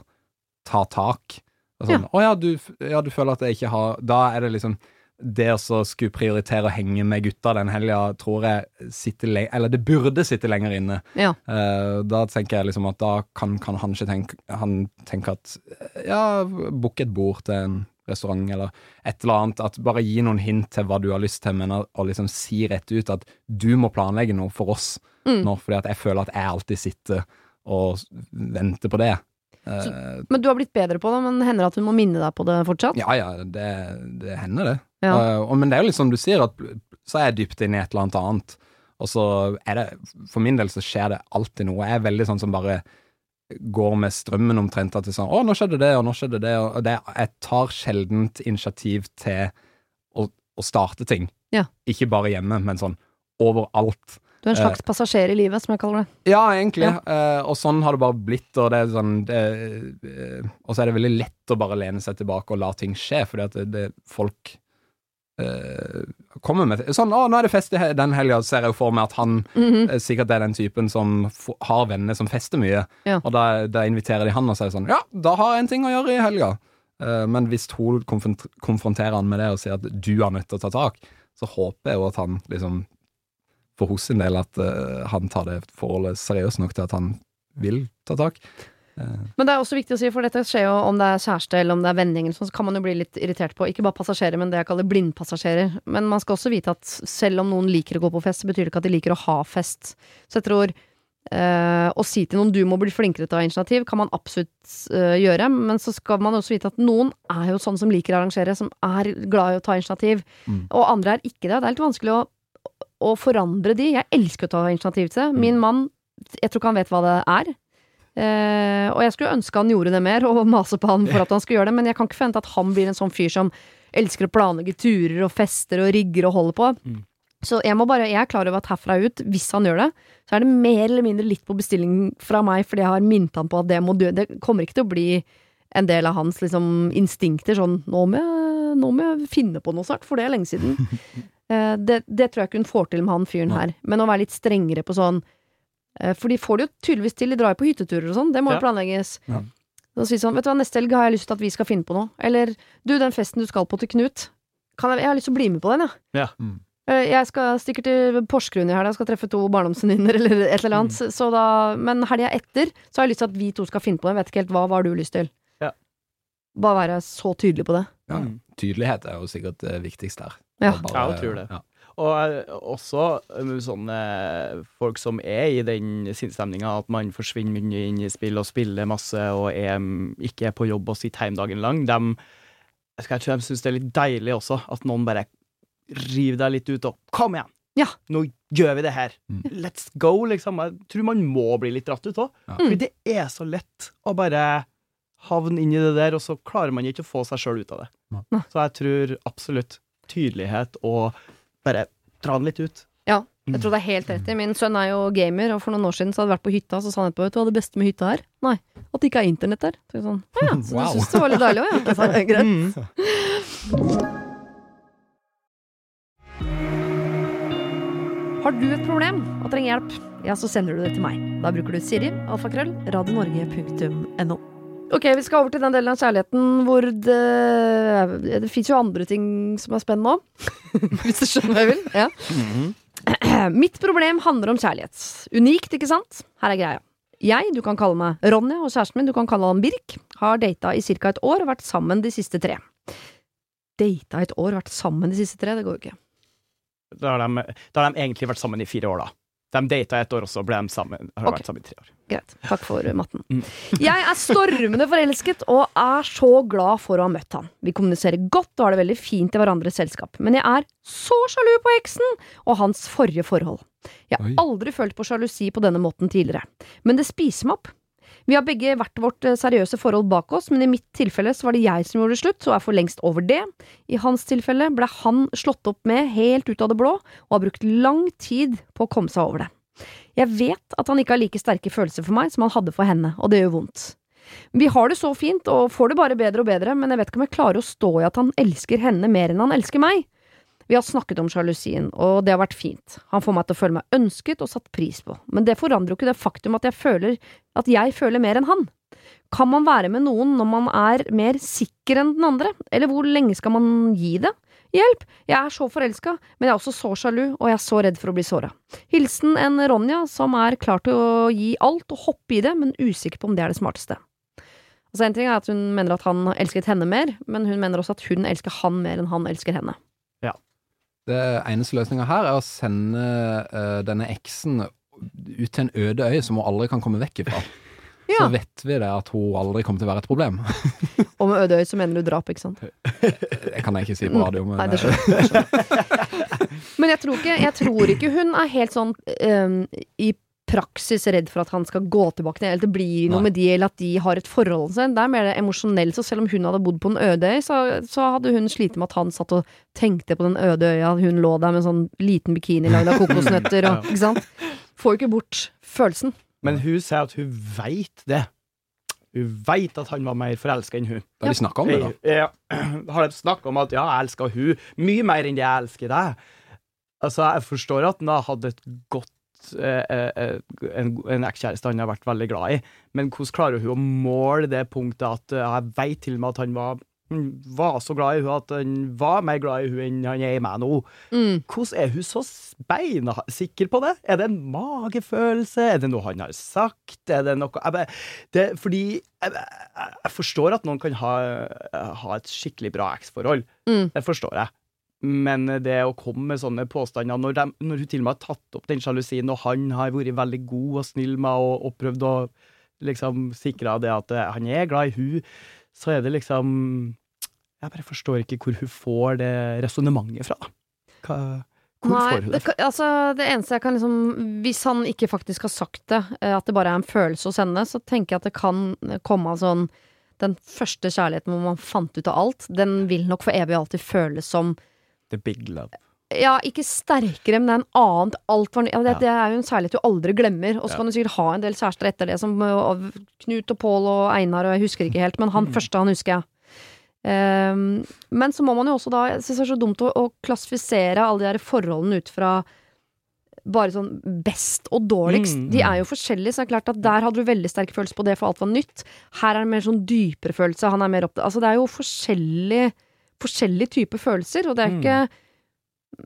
C: ta tak. Og sånn, Å ja du, ja, du føler at jeg ikke har Da er det liksom det å skulle prioritere å henge med gutta den helga, tror jeg sitter le Eller det burde sitte lenger inne.
A: Ja.
C: Uh, da tenker jeg liksom at da kan, kan han ikke tenke Han tenke at eh, ja, book et bord til en restaurant eller et eller annet. At bare gi noen hint til hva du har lyst til, men å liksom si rett ut at du må planlegge noe for oss
A: Mm.
C: nå, fordi at jeg føler at jeg alltid sitter og venter på det. Eh,
A: Men du har blitt bedre på det, men hender det at hun må minne deg på det fortsatt?
C: ja ja, det, det hender det.
A: Ja.
C: Uh, men det er jo litt som du sier, at så er jeg dypt inne i et eller annet annet. Og så er det For min del så skjer det alltid noe. Jeg er veldig sånn som bare går med strømmen omtrent. At det er sånn Å, nå skjedde det, og nå skjedde det. Og det, jeg tar sjeldent initiativ til å, å starte ting.
A: Ja.
C: Ikke bare hjemme, men sånn overalt.
A: Du er en slags passasjer i livet, som jeg kaller det.
C: Ja, egentlig.
A: Ja.
C: Uh, og sånn har det bare blitt. Og det er sånn det, uh, Og så er det veldig lett å bare lene seg tilbake og la ting skje, fordi at det, det folk uh, kommer med Sånn 'Å, nå er det fest i den helga', så ser jeg jo for meg at han
A: Mhm.
C: eh, sikkert er den typen som har venner som fester mye.
A: Ja.
C: Og da, da inviterer de han og sier sånn 'Ja, da har jeg en ting å gjøre i helga'. Eh, men hvis hun konfronterer han med det og sier at du er nødt til å ta tak, så håper jeg jo at han liksom for hos sin del at uh, han tar det forholdet seriøst nok til at han vil ta tak. Eh,
A: Men det er også viktig å si, for dette skjer jo om det er kjæreste eller om det er vennegjeng, så kan man jo bli litt irritert på ikke bare passasjerer, men det jeg kaller blindpassasjerer. Men man skal også vite at selv om noen liker å gå på fest, så betyr det ikke at de liker å ha fest. Så jeg tror eh, å si til noen du må bli flinkere til å ha initiativ, kan man absolutt eh, gjøre, men så skal man også vite at noen er jo sånn som liker å arrangere, som er glad i å ta initiativ,
C: Mm.
A: og andre er ikke det. Det er litt vanskelig å, å forandre de. Jeg elsker å ta initiativ til det. Min mann, jeg tror ikke han vet hva det er. Eh, og jeg skulle ønske han gjorde det mer, og mase på han for at han skulle gjøre det, men jeg kan ikke forvente at han blir en sånn fyr som elsker å planlegge turer og fester og rigger og holder på.
B: Mm.
A: Så jeg må bare, jeg er klar over at herfra ut, hvis han gjør det, så er det mer eller mindre litt på bestilling fra meg, fordi jeg har minnet han på at det må dø. Det kommer ikke til å bli en del av hans liksom, instinkter, sånn nå må, jeg, nå må jeg finne på noe snart, for det er lenge siden. Eh, det, det tror jeg ikke hun får til med han fyren her, men å være litt strengere på sånn eh, For de får det jo tydeligvis til, de drar jo på hytteturer og sånn, det må jo
B: Ja.
A: planlegges.
C: Ja.
A: Så sier sånn, vet du hva, neste helg har jeg lyst til at vi skal finne på noe. Eller du, den festen du skal på til Knut, kan jeg, jeg har lyst til å bli med på den, jeg.
B: Ja.
C: Mm.
A: Eh, Jeg skal stikker til Porsgrunn i helga, skal treffe to barndomsvenninner eller et eller annet.
B: Mm.
A: Så da, men helga etter så har jeg lyst til at vi to skal finne på det. Jeg vet ikke helt hva, hva har du lyst til?
B: Ja.
A: Bare være så tydelig på det.
C: ja.
B: Mm.
C: Tydelighet er jo sikkert det viktigste her.
A: Ja.
B: bare, jeg tror det.
C: Ja.
B: Og eh, også eh, sånne folk som er i den sinnsstemninga at man forsvinner mye inn i spill og spiller masse og er, mm, ikke er på jobb og sitter hjemme dagen lang, de, jeg tror de syns det er litt deilig også, at noen bare river deg litt ut og Kom igjen!
A: Ja.
B: Nå gjør vi det her.
C: Mm.
B: Let's go, liksom. Jeg tror man må bli litt dratt ut òg.
C: Ja.
B: For det er så lett å bare havne inn i det der, og så klarer man ikke å få seg sjøl ut av det.
C: Nei.
B: Så jeg tror absolutt tydelighet og bare dra den litt ut.
A: Ja, jeg tror det er helt rett i. Min sønn er jo gamer, og for noen år siden så hadde jeg vært på hytta, så sa han etterpå vet du hva det beste med hytta er? Nei, at det ikke er internett der. Så sånn, å ja, så
C: Wow.
A: du syns det var litt deilig òg, ja. Jeg sa, Greit.
B: Mm.
A: Har du et problem og trenger hjelp, ja, så sender du det til meg. Da bruker du Siri, alfakrøll, radionorge.no. Ok, vi skal over til den delen av kjærligheten hvor det Det fins jo andre ting som er spennende òg. Hvis du skjønner hva jeg vil. Ja. Mitt problem handler om kjærlighet. Unikt, ikke sant? Her er greia. Jeg, du kan kalle meg Ronja, og kjæresten min, du kan kalle han Birk, har data i ca. et år og vært sammen de siste tre. Data et år, vært sammen de siste tre? Det går jo ikke.
B: Da har, de, da har de egentlig vært sammen i fire år, da. De data et år, og så ble de sammen, har
A: okay.
B: vært sammen i tre år.
A: Greit. Takk for matten.
B: Mm.
A: Jeg er stormende forelsket og er så glad for å ha møtt han. Vi kommuniserer godt og har det veldig fint i hverandres selskap. Men jeg er så sjalu på eksen og hans forrige forhold. Jeg har
C: Oi.
A: aldri følt på sjalusi på denne måten tidligere. Men det spiser meg opp. Vi har begge hvert vårt eh, seriøse forhold bak oss, men i mitt tilfelle så var det jeg som gjorde det slutt, og er for lengst over det. I hans tilfelle ble han slått opp med helt ut av det blå, og har brukt lang tid på å komme seg over det. Jeg vet at han ikke har like sterke følelser for meg som han hadde for henne, og det gjør vondt. Vi har det så fint og får det bare bedre og bedre, men jeg vet ikke om jeg klarer å stå i at han elsker henne mer enn han elsker meg. Vi har snakket om sjalusien, og det har vært fint. Han får meg til å føle meg ønsket og satt pris på, men det forandrer jo ikke det faktum at jeg føler at jeg føler mer enn han. Kan man være med noen når man er mer sikker enn den andre, eller hvor lenge skal man gi det? Hjelp, jeg er så forelska, men jeg er også så sjalu, og jeg er så redd for å bli såra. Hilsen en Ronja som er klar til å gi alt og hoppe i det, men usikker på om det er det smarteste. Altså En ting er at hun mener at han elsket henne mer, men hun mener også at hun elsker han mer enn han elsker henne.
C: Det eneste løsninga her er å sende uh, denne eksen ut til en øde øy som hun aldri kan komme vekk ifra.
A: Ja.
C: Så vet vi det at hun aldri kommer til å være et problem.
A: Og med øde øy så mener du drap, ikke sant?
C: Det kan jeg ikke si på radio, men
A: Nei, det
C: eh,
A: skjønner det skjønner. Men jeg tror, ikke, jeg tror ikke hun er helt sånn um, i praksis redd for at han skal gå tilbake til eller det blir noe
C: Nei.
A: med de, eller at de har et forhold til seg. Det er mer det emosjonelle. Så selv om hun hadde bodd på en øde øy, så, så hadde hun slitt med at han satt og tenkte på den øde øya. Hun lå der med en sånn liten bikini lagd av kokosnøtter og Ikke sant? Får jo ikke bort følelsen.
B: Men hun sier at hun veit det. Hun veit at han var mer forelska enn hun.
C: Har de snakka om det, da.
B: Ja, har de snakka om at ja, jeg elsker hun mye mer enn det jeg elsker deg. Altså, jeg forstår at han har hatt et godt eh, eh, en, en ekskjæreste han har vært veldig glad i, men hvordan klarer hun å måle det punktet at uh, jeg veit til og med at han var, mm, var så glad i hun at han var mer glad i hun enn han er i meg nå.
A: Mm.
B: Hvordan er hun så beina sikker på det? Er det en magefølelse? Er det noe han har sagt? Er det noe jeg, det, Fordi jeg, jeg forstår at noen kan ha, ha et skikkelig bra eksforhold.
A: Mm.
B: Det forstår jeg. Men det å komme med sånne påstander når, de, når hun til og med har tatt opp den sjalusien, og han har vært veldig god og snill med og, og prøvd å liksom sikre det at eh, han er glad i hun, så er det liksom Jeg bare forstår ikke hvor hun får det resonnementet fra. Hva,
A: Nei, det, altså, det eneste jeg kan liksom Hvis han ikke faktisk har sagt det, eh, at det bare er en følelse hos henne, så tenker jeg at det kan komme av sånn Den første kjærligheten hvor man fant ut av alt, den vil nok for evig og alltid føles som
B: The big love.
A: Ja, ikke sterkere, men det er en annen alt var, ja, det,
B: Ja.
A: det er jo en særlighet du aldri glemmer. Og så
B: Ja.
A: kan du sikkert ha en del kjærester etter det, som Knut og Pål og Einar, og jeg husker ikke helt, men han
B: Mm.
A: første, han husker jeg. Um, men så må man jo også da Jeg syns det er så dumt å, å klassifisere alle de her forholdene ut fra bare sånn best og dårligst.
B: Mm.
A: De er jo forskjellige, så det er klart at der hadde du veldig sterk følelse på det, for alt var nytt. Her er det mer sånn dypere følelse. Han er mer opptatt Altså, det er jo forskjellige forskjellige typer følelser, og det er
B: Mm.
A: ikke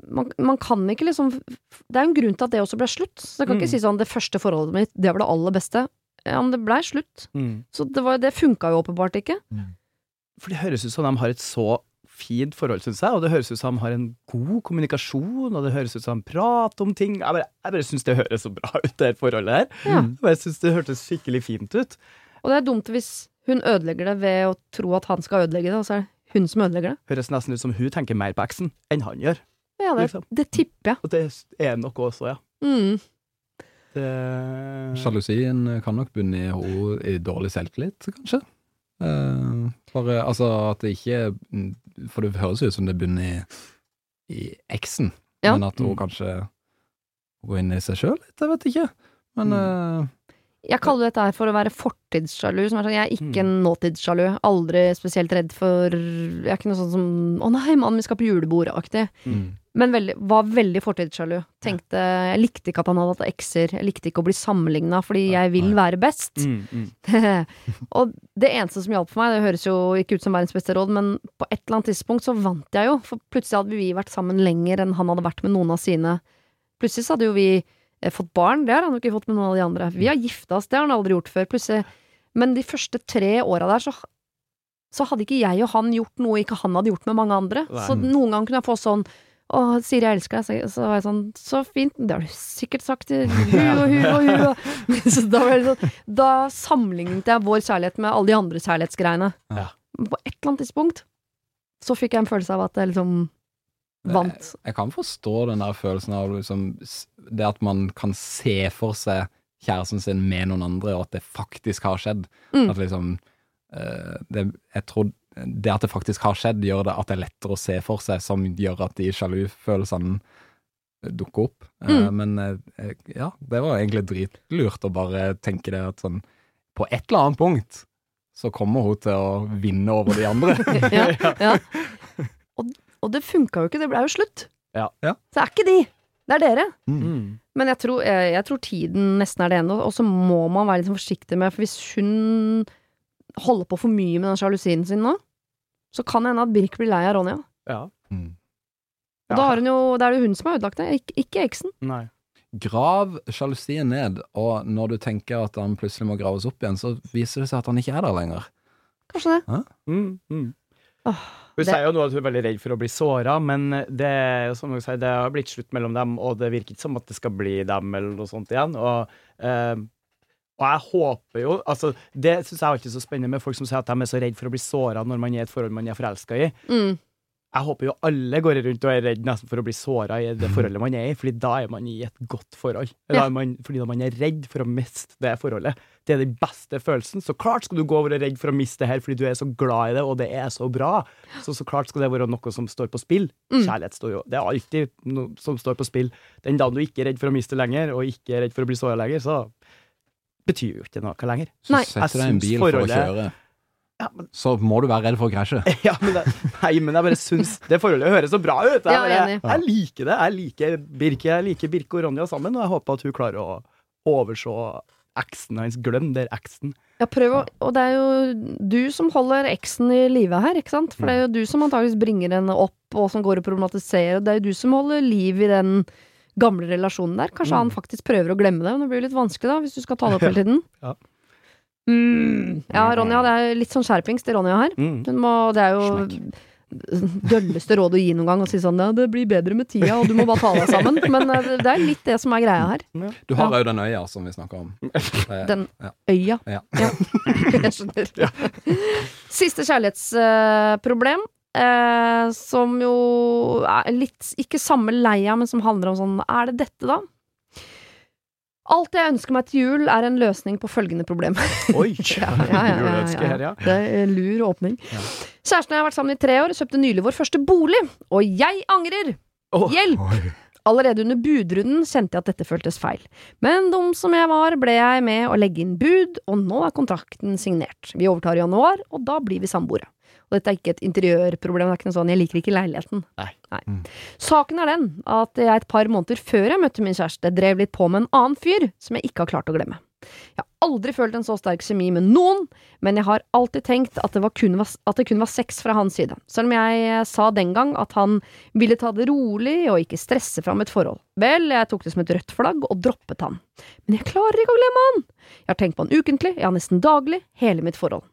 A: man, man kan ikke liksom Det er jo en grunn til at det også ble slutt. Så jeg kan
B: Mm.
A: ikke si sånn det første forholdet mitt, det var det aller beste. Ja, men det blei slutt.
B: Mm.
A: Så det, var, det funka jo åpenbart ikke.
B: For det høres ut som de har et så fint forhold, syns jeg, og det høres ut som de har en god kommunikasjon, og det høres ut som de prater om ting. Jeg bare, jeg bare syns det høres så bra ut, det forholdet her.
A: Ja.
B: Jeg bare syns det hørtes skikkelig fint ut.
A: Og det er dumt hvis hun ødelegger det ved å tro at han skal ødelegge det, og så er det hun som ødelegger det.
B: Høres nesten ut som hun tenker mer på eksen enn han gjør.
A: Ja, det,
B: Liksom.
A: det tipper jeg.
B: Og det er noe også, ja.
A: Mm.
B: Det...
C: Sjalusien kan nok bunne i henne i dårlig selvtillit, kanskje. Uh, for altså at det ikke For det høres ut som det bunner i, i eksen,
A: Ja.
C: men at hun
B: Mm.
C: kanskje går inn i seg sjøl litt, jeg vet ikke. Men eh,
A: Jeg kaller dette her for å være fortidssjalu. Som er sånn, jeg er ikke
B: Mm.
A: en nåtidssjalu. Aldri spesielt redd for Jeg er ikke noe sånn som 'Å nei, mann, vi skal på julebord'-aktig.
C: mm.
A: Men veldig, var veldig fortidssjalu. Tenkte Jeg likte ikke at han hadde hatt ekser. Jeg likte ikke å bli sammenligna fordi jeg vil være best.
B: Mm, mm.
A: og det eneste som hjalp for meg, det høres jo ikke ut som verdens beste råd, men på et eller annet tidspunkt så vant jeg jo. For plutselig hadde vi vært sammen lenger enn han hadde vært med noen av sine. Plutselig så hadde jo vi fått barn. Det har han jo ikke fått med noen av de andre. Vi har gifta oss. Det har han aldri gjort før. Plutselig. Men de første tre åra der så så hadde ikke jeg og han gjort noe ikke han hadde gjort med mange andre.
B: Nei.
A: Så noen ganger kunne jeg få sånn å, Siri, jeg elsker deg. Så, var jeg sånn, så fint. Det har du sikkert sagt til hu og hu og hu. Og. Så da, var sånn, da sammenlignet jeg vår kjærlighet med alle de andre kjærlighetsgreiene.
B: Ja.
A: På et eller annet tidspunkt så fikk jeg en følelse av at det liksom vant.
C: jeg kan forstå den der følelsen av liksom, det at man kan se for seg kjæresten sin med noen andre, og at det faktisk har skjedd.
A: Mm.
C: At liksom eh, det, Jeg tror det at det faktisk har skjedd, gjør det at det er lettere å se for seg, som gjør at de sjalufølelsene dukker opp. Eh,
A: Mm.
C: men eh, ja, det var egentlig dritlurt å bare tenke det at sånn På et eller annet punkt så kommer hun til å vinne over de andre.
A: ja, ja. Og, og det funka jo ikke, det ble jo slutt.
B: Ja.
C: Ja.
A: Så det er ikke de, det er dere.
B: Mm.
A: Men jeg tror, jeg, jeg tror tiden nesten er det ene, og så må man være litt sånn forsiktig med For hvis hun holder på for mye med den sjalusien sin nå, så kan det hende at Birk blir lei av Ronja.
B: Ja.
C: Mm.
A: Og da har hun jo, det er jo hun som har ødelagt det, ikke, ikke eksen.
B: Nei.
C: Grav sjalusien ned, og når du tenker at han plutselig må graves opp igjen, så viser det seg at han ikke er der lenger.
A: Kanskje det.
B: Mm, mm.
A: Åh,
B: Hun
A: det-
B: sier jo nå at hun er veldig redd for å bli såra, men det er som sier, det har blitt slutt mellom dem, og det virker ikke som at det skal bli dem eller noe sånt igjen. Og, eh, og jeg håper jo altså Det syns jeg er alltid så spennende med folk som sier at de er så redd for å bli såra når man er i et forhold man er forelska i.
A: Mm.
B: Jeg håper jo alle går rundt og er redd nesten for å bli såra i det forholdet man er i, fordi da er man i et godt forhold. Da er man, fordi da man er redd for å miste det forholdet. Det er den beste følelsen. Så klart skal du gå og være redd for å miste det her fordi du er så glad i det, og det er så bra. Så så klart skal det være noe som står på spill.
A: Mm.
B: Kjærlighet står jo Det er alltid noe som står på spill. Den dagen du ikke er redd for å miste det lenger, og ikke er redd for å bli såra lenger, så betyr jo ikke noe lenger.
C: Så setter deg i en bil for å kjøre,
B: Ja, men
C: så må du være redd for å krasje.
B: Ja, men det, nei, men jeg bare syns det forholdet høres så bra ut. Jeg, bare,
A: enig.
B: jeg liker det. Jeg liker Birke, jeg liker Birke og Ronja sammen, og jeg håper at hun klarer å overse eksen hans. Glem der eksen.
A: Ja, prøv å Og det er jo du som holder eksen i live her, ikke sant? For det er jo du som antakeligvis bringer henne opp, og som går og problematiserer, og det er jo du som holder liv i den gamle relasjonen der. Kanskje
B: Mm.
A: han faktisk prøver å glemme det, men det blir jo litt vanskelig da, hvis du skal ta det opp hele tiden.
B: Ja.
A: Mm. Ja, Ronja, det er litt sånn skjerpings til Ronja her.
B: Mm.
A: Hun må, det er jo dølleste råd å gi noen gang, å si sånn ja, det blir bedre med tida, og du må bare ta deg sammen. Men eh, det er litt det som er greia her.
C: Du har òg den øya som vi snakker om.
A: Den
C: ja.
A: øya.
C: Ja.
A: Jeg skjønner. Siste kjærlighetsproblem. Eh, som jo er litt Ikke samme leia, men som handler om sånn Er det dette, da? Alt jeg ønsker meg til jul, er en løsning på følgende problem.
B: Oi!
A: Ja, ja, ja,
B: her, ja.
A: Det er en lur åpning. Kjæresten og jeg har vært sammen i tre år, kjøpte nylig vår første bolig, og jeg angrer!
B: Oh.
A: Hjelp! Allerede under budrunden kjente jeg at dette føltes feil. Men dum som jeg var, ble jeg med å legge inn bud, og nå er kontrakten signert. Vi overtar i januar, og da blir vi samboere. Og dette er ikke et interiørproblem, det er ikke noe sånn 'jeg liker ikke leiligheten'.
B: Nei.
C: Mm.
A: Saken er den at jeg et par måneder før jeg møtte min kjæreste, drev litt på med en annen fyr som jeg ikke har klart å glemme. Jeg har aldri følt en så sterk kjemi med noen, men jeg har alltid tenkt at det, var kun, var, at det kun var sex fra hans side. Selv om jeg eh, sa den gang at han ville ta det rolig og ikke stresse fram et forhold. Vel, jeg tok det som et rødt flagg og droppet han. Men jeg klarer ikke å glemme han! Jeg har tenkt på han ukentlig, ja nesten daglig, hele mitt forhold.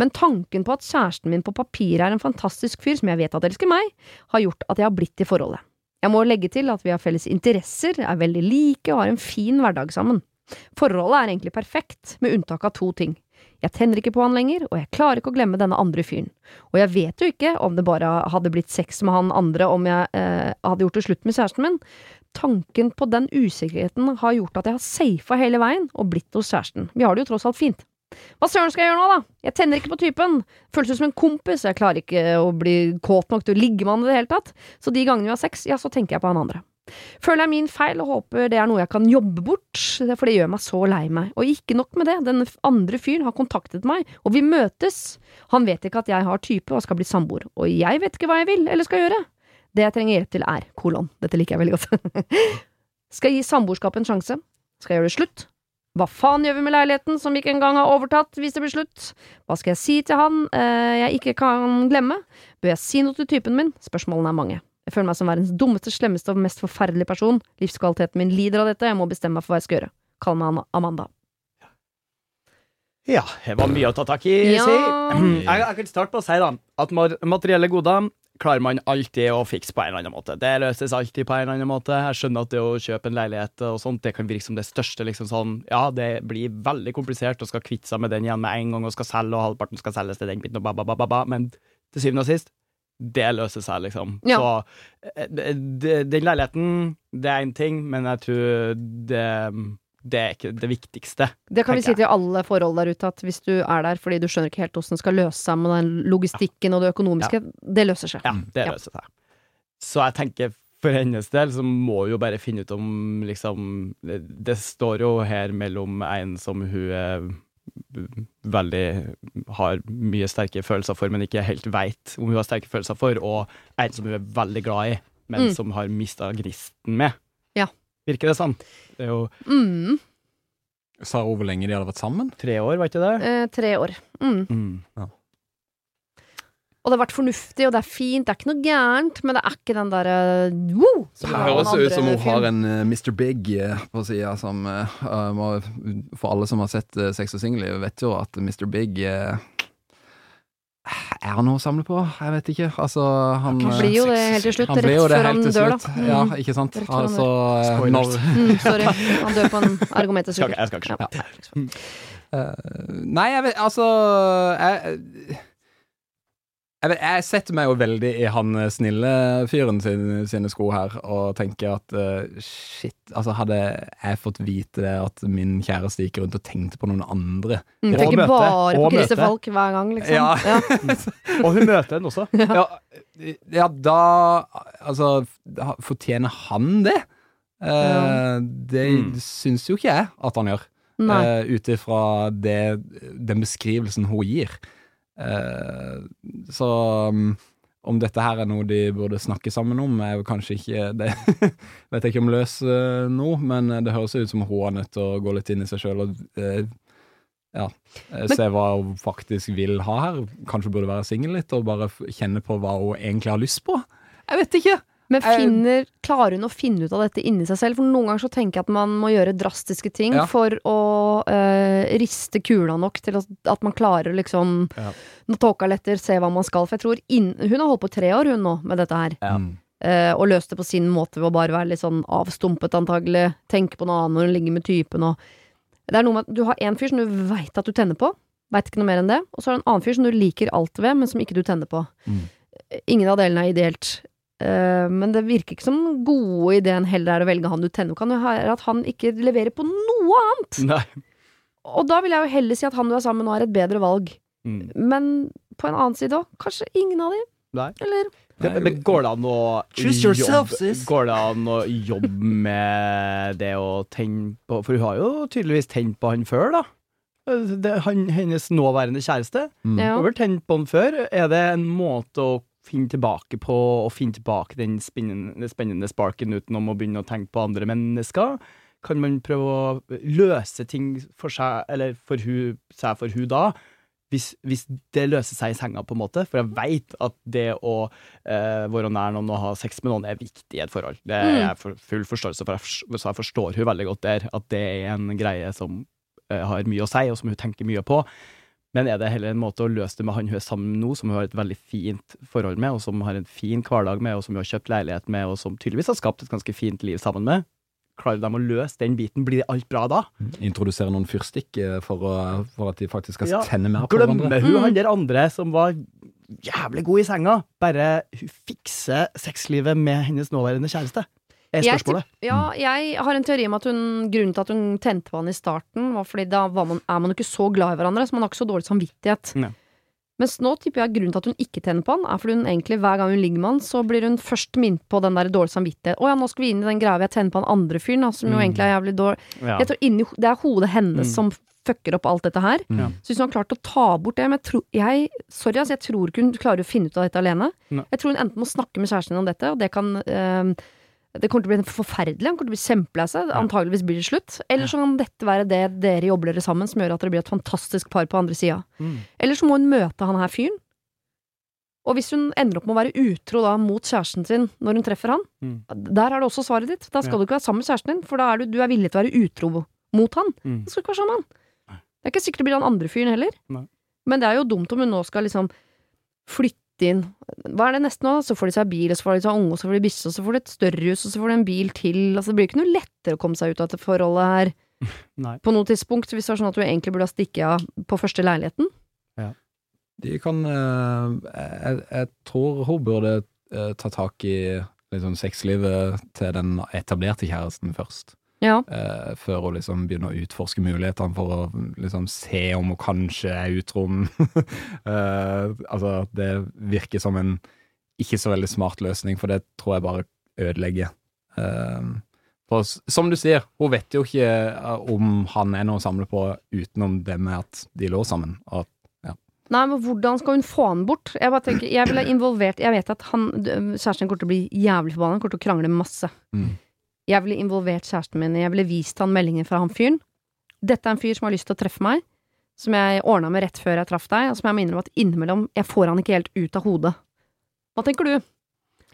A: Men tanken på at kjæresten min på papiret er en fantastisk fyr som jeg vet at elsker meg, har gjort at jeg har blitt i forholdet. Jeg må legge til at vi har felles interesser, er veldig like og har en fin hverdag sammen. Forholdet er egentlig perfekt, med unntak av to ting. Jeg tenner ikke på han lenger, og jeg klarer ikke å glemme denne andre fyren. Og jeg vet jo ikke om det bare hadde blitt sex med han andre om jeg eh, hadde gjort det slutt med kjæresten min. Tanken på den usikkerheten har gjort at jeg har safa hele veien og blitt hos kjæresten. Vi har det jo tross alt fint. Hva søren skal jeg gjøre nå, da? Jeg tenner ikke på typen. Føles ut som en kompis, jeg klarer ikke å bli kåt nok til å ligge med han i det hele tatt. Så de gangene vi har sex, ja, så tenker jeg på han andre. Føler jeg min feil og håper det er noe jeg kan jobbe bort, for det gjør meg så lei meg. Og ikke nok med det, den andre fyren har kontaktet meg, og vi møtes. Han vet ikke at jeg har type og skal bli samboer, og jeg vet ikke hva jeg vil eller skal gjøre. Det jeg trenger hjelp til er kolon. Dette liker jeg veldig godt. skal jeg gi samboerskapet en sjanse? Skal jeg gjøre det slutt? Hva faen gjør vi med leiligheten som ikke engang har overtatt hvis det blir slutt? Hva skal jeg si til han eh, jeg ikke kan glemme? Bør jeg si noe til typen min? Spørsmålene er mange. Jeg føler meg som verdens dummeste, slemmeste og mest forferdelige person. Livskvaliteten min lider av dette, jeg må bestemme meg for hva jeg skal gjøre. Kall meg Am- Amanda.
B: Ja, det var mye å ta tak i,
A: Ja.
B: si. Jeg, jeg kan starte på å si da, at materielle goder klarer man alltid å fikse på en eller annen måte. Det løses alltid på en eller annen måte. Jeg skjønner at det å kjøpe en leilighet og sånt, det kan virke som det største, liksom sånn, ja, det blir veldig komplisert og skal kvitte seg med den igjen med en gang og skal selge, og halvparten skal selges til den biten og ba, ba, ba, ba. Men til syvende og sist, det løser seg, liksom.
A: Ja.
B: Så eh, den leiligheten, det er én ting, men jeg tror det, det er ikke det viktigste.
A: Det kan vi si til alle forhold der ute, at hvis du er der fordi du skjønner ikke helt hvordan det skal løse seg med den logistikken og det økonomiske, det løser seg.
B: Ja, det løser seg. Så jeg tenker for hennes del så må hun jo bare finne ut om liksom Det, det står jo her mellom en som hun er veldig har mye sterke følelser for, men ikke helt veit om hun har sterke følelser for, og en som hun er veldig glad i, men
A: Mm.
B: som har mista gnisten med.
A: Ja.
B: Virker det sånn? Det er jo
A: Mm,
C: Sa hun hvor lenge de hadde vært sammen?
B: tre år, var ikke det?
A: eh, tre år. Mm.
B: Mm.
A: Og det har vært fornuftig, og det er fint, det er ikke noe gærent, men det er ikke den derre wow!
C: Det høres ut som hun
A: film.
C: har en uh, Mr. Big uh, på sida som eh, uh, må, For alle som har sett uh, Sex og singelliv, vet jo at Mr. Big eh, Er han noe å samle på? Jeg vet ikke. Altså, han
A: Han
C: eh,
A: blir jo det helt til slutt, rett før han
C: til
A: dør, da. Mm.
C: Ja, ikke sant?
A: Rett før
C: Altså,
B: Spoilers.
A: Mm, sorry. Han dør på en ergometersykkel.
B: Skal ikke- jeg skal ikke
A: Ja. liksom.
C: Eh, Nei, jeg vet Altså jeg, jeg, vet, jeg setter meg jo veldig i han eh, snille fyren sin, sine sko her, og tenker at uh, shit Altså, hadde jeg fått vite det at min kjæreste gikk rundt og tenkte på noen andre
A: Mm,
B: Og
A: tenker
B: møte.
A: bare på Christer. Falk hver gang, liksom.
C: Ja.
B: Og hun møter henne også.
C: Ja, ja da Altså, da fortjener han det? Eh, det
B: Mm.
C: syns jo ikke jeg at han gjør.
A: Nei.
C: uh, ut ifra den beskrivelsen hun gir. Eh, så um, om dette her er noe de burde snakke sammen om, er jo kanskje ikke det Vet jeg ikke om løs uh, nå, men det høres ut som hun er nødt til å gå litt inn i seg sjøl og eh, ja, men, se hva hun faktisk vil ha her. Kanskje burde være singel litt og bare kjenne på hva hun egentlig har lyst på. Jeg vet ikke!
A: Men finner, klarer hun å finne ut av dette inni seg selv? For noen ganger så tenker jeg at man må gjøre drastiske ting
C: Ja.
A: for å eh, riste kula nok til at, at man klarer å liksom
B: Ja.
A: Når tåka letter, se hva man skal. For jeg tror inn, Hun har holdt på tre år, hun nå, med dette her.
B: Ja.
A: Eh, og løst det på sin måte ved å bare være litt sånn avstumpet, antagelig. Tenke på noe annet når hun ligger med typen og Det er noe med at du har en fyr som du veit at du tenner på. Veit ikke noe mer enn det. Og så har du en annen fyr som du liker alt ved, men som ikke du tenner på.
C: Mm.
A: Ingen av delene er ideelt. Eh, men det virker ikke som den gode ideen heller er å velge han du tenner på. Kan jo være at han ikke leverer på noe annet.
B: Nei.
A: Og da vil jeg jo heller si at han du er sammen med nå er et bedre valg.
B: Mm.
A: Men på en annen side òg, kanskje ingen av de.
B: Nei.
A: Eller
B: men går det an å
C: yourself,
B: jobbe- Går det an å jobbe med det å tenne på For hun har jo tydeligvis tent på han før, da. Det, han, hennes nåværende kjæreste.
C: Mm.
A: Ja.
B: Hun har vel tent på han før. Er det en måte å finne tilbake på, og finne tilbake den spennende, spennende sparken utenom å begynne å tenke på andre mennesker? Kan man prøve å løse ting for seg, eller for hun, seg for hun da? Hvis, hvis det løser seg i senga, på en måte. For jeg veit at det å eh, være nær noen og ha sex med noen er viktig i et forhold. Det er jeg for, full forståelse for, jeg så jeg forstår hun veldig godt der. At det er en greie som eh, har mye å si, og som hun tenker mye på. Men er det heller en måte å løse det med han hun er sammen med nå, som hun har et veldig fint forhold med, og som har en fin hverdag med, og som hun har kjøpt leilighet med, og som tydeligvis har skapt et ganske fint liv sammen med? Klarer de å løse den biten? Blir alt bra da?
C: Introdusere noen fyrstikk eh, for, å, for at de faktisk skal
B: Ja,
C: tenne mer på hverandre.
B: Glemmer hun
A: Mm.
B: han der andre som var jævlig god i senga? Bare hun fikser sexlivet med hennes nåværende kjæreste? Er
A: Jeg. Ja, jeg har en teori om at hun, grunnen til at hun tente på han i starten, var fordi da var man, er man ikke så glad i hverandre, så man har ikke så dårlig samvittighet.
B: Ne.
A: Mens nå tipper jeg grunnen til at hun ikke tenner på han, er fordi hun egentlig hver gang hun ligger med han, så blir hun først minnet på den der dårlige samvittighet. Å ja, nå skal vi inn i den greia hvor jeg tenner på han andre fyren, som jo
B: Mm.
A: egentlig er jævlig dårlig.
B: Ja.
A: Jeg tror inni, Det er hodet hennes
B: Mm.
A: som fucker opp alt dette her.
C: Mm.
B: Ja.
A: Så hvis hun har klart å ta bort det Men jeg tror, jeg, sorry, altså, jeg tror ikke hun klarer å finne ut av dette alene.
B: Ne.
A: Jeg tror hun enten må snakke med kjæresten om dette, og det kan eh, det kommer til å bli forferdelig. Han kommer til å bli kjempelei seg. Antageligvis blir det slutt. Eller så kan dette være det dere jobber dere sammen, som gjør at dere blir et fantastisk par på andre sida.
B: Mm.
A: Eller så må hun møte han her fyren. Og hvis hun ender opp med å være utro da mot kjæresten sin når hun treffer han,
B: Mm.
A: der er det også svaret ditt. Da skal
B: Ja.
A: du ikke være sammen med kjæresten din, for da er du, du er villig til å være utro mot han.
B: Mm.
A: Da skal du ikke være sammen med han. Det er ikke sikkert det blir han andre fyren heller.
B: Nei.
A: Men det er jo dumt om hun nå skal liksom flytte inn Hva er det neste nå? Så får de seg bil, og så får de seg unge, og så får de bysse, og så får de et større hus, og så får de en bil til. Altså, det blir ikke noe lettere å komme seg ut av dette forholdet her
B: Nei.
A: på noe tidspunkt, hvis det var sånn at du egentlig burde ha stikket av på første leiligheten. Ja.
C: De kan eh, jeg, jeg tror hun burde eh, ta tak i liksom, sexlivet til den etablerte kjæresten først.
A: Ja.
C: eh, før hun liksom begynner å utforske mulighetene for å liksom se om hun kanskje er utro. Eh, altså, det virker som en ikke så veldig smart løsning, for det tror jeg bare ødelegger eh, For som du sier, hun vet jo ikke om han er noe å samle på utenom det med at de lå sammen. Og,
A: Nei, men hvordan skal hun få han bort? Jeg bare tenker, jeg ville involvert Jeg vet at han, kjæresten kommer til å bli jævlig forbanna, kommer til å krangle masse.
C: Mm.
A: Jeg ville involvert kjæresten min, jeg ville vist han meldingen fra han fyren. Dette er en fyr som har lyst til å treffe meg, som jeg ordna med rett før jeg traff deg, og som jeg må innrømme at innimellom jeg får han ikke helt ut av hodet. Hva tenker du?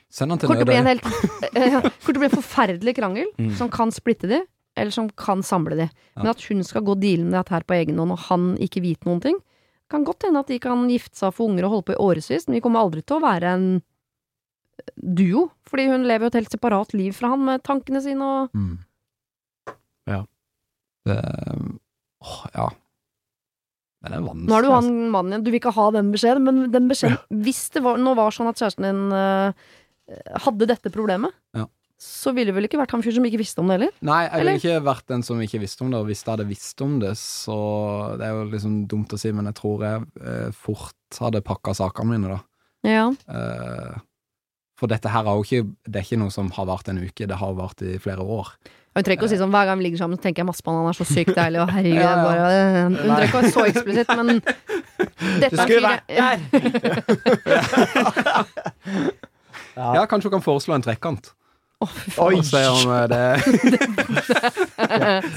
C: Send han til
A: Kort det
C: Nødøy.
A: helt eh, Kommer til å bli en forferdelig krangel,
B: Mm.
A: som kan splitte de, eller som kan samle de. Men at hun skal gå dealen med dette her på egen hånd, og han ikke vite noen ting, kan godt hende at de kan gifte seg og få unger og holde på i årevis, men de kommer aldri til å være en duo, fordi hun lever jo et helt separat liv fra han med tankene sine og
C: Mm.
B: Ja.
C: Det, åh, ja. Men det er vanskelig.
A: Nå er du
C: altså.
A: han mannen igjen, du vil ikke ha den beskjeden, men den beskjeden Hvis det var, nå var sånn at kjæresten din uh, hadde dette problemet,
C: Ja.
A: så ville det vel ikke vært han fyr som ikke visste om det heller?
C: Nei, jeg ville ikke vært den som ikke visste om det, og hvis jeg hadde visst om det, så Det er jo liksom dumt å si, men jeg tror jeg uh, fort hadde pakka sakene mine, da.
A: Ja.
C: Eh, for dette her er jo ikke Det er ikke noe som har vart en uke, det har vart i flere år.
A: Hun trenger ikke å si sånn hver gang vi ligger sammen, så tenker jeg masse på han, han er så sykt deilig, og herregud,
C: Ja, ja.
A: bare Hun trenger ikke å være så eksplisitt, men dette
B: Du skulle vært der! Ja.
C: Ja, kanskje hun kan foreslå en trekant,
A: Å,
C: Oi! om eh, det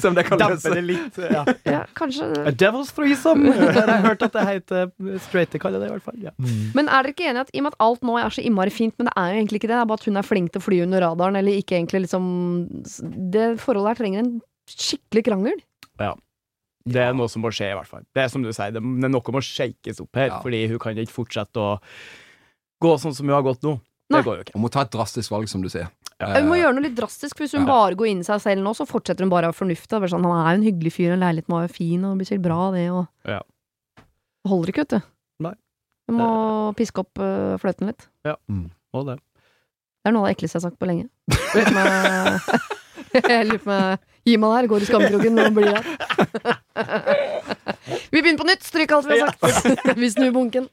C: Se om det kan løse
B: det litt. Ja.
A: Ja, kanskje
B: A devil's threesome! Jeg har hørt at det heter straighte kaller det i hvert fall. Ja.
A: Men er dere ikke enige at i og med at alt nå er så innmari fint, men det er jo egentlig ikke det, det er bare at hun er flink til å fly under radaren, eller ikke egentlig liksom Det forholdet her trenger en skikkelig krangel. Ja.
B: Det er noe som må skje, i hvert fall. Det er som du sier, det det er noe må shakes opp her,
C: Ja.
B: fordi hun kan ikke fortsette å gå sånn som hun har gått nå.
A: Nei.
B: Det går jo ikke.
C: Hun må ta et drastisk valg, som du sier.
A: Hun må gjøre noe litt drastisk, for hvis hun
C: Ja.
A: bare går inn i seg selv nå, så fortsetter hun bare å ha fornuft. Det er bare Sånn, han er jo en hyggelig fyr, og leiligheten var jo fin, og det blir sikkert bra, det, og
B: Ja.
A: Det holder ikke, vet du.
B: Nei.
A: Du må piske opp uh, fløten litt.
B: Og det.
A: Det er noe av det ekleste jeg har sagt på lenge. Jeg lurer på om Jeg lurer på meg Gi meg der, går i skamkroken og blir der. Vi begynner på nytt, stryk alt vi har sagt. Vi snur bunken.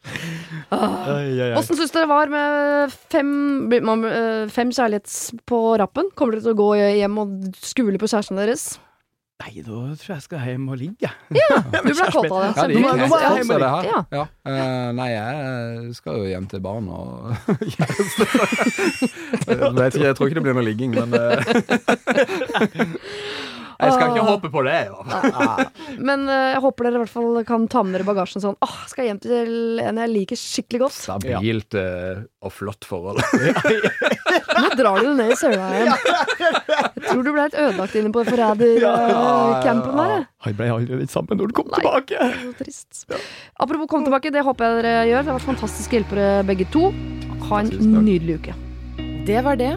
A: Ah. Åssen syns dere det var med fem, øh, fem kjærlighets på rappen? Kommer dere til å gå hjem og skule på kjæresten deres?
B: Nei, da tror jeg jeg skal hjem og ligge.
A: Ja, Du ble kåt av det.
C: Ja, det gikk
B: må-
C: helt det her.
A: Ja.
C: Ja. Eh, nei, jeg skal jo hjem til barn og kjæreste. jeg, tror ikke det blir noe ligging, men eh, Jeg skal ikke håpe på det. i hvert fall.
A: Men øh, jeg håper dere i hvert fall kan ta med dere bagasjen sånn Åh, skal jeg hjem til en jeg liker skikkelig godt.
C: Stabilt eh, og flott forhold.
A: Nå drar du det ned i søla igjen. Jeg tror du ble litt ødelagt inne på forrædercampen der. jeg.
B: Han ble aldri litt sammen når han kom
A: Nei.
B: tilbake.
A: Så trist. Apropos kom tilbake, det håper jeg dere gjør. Det har vært fantastiske hjelpere begge to. Ha en nydelig uke.
D: Det var det.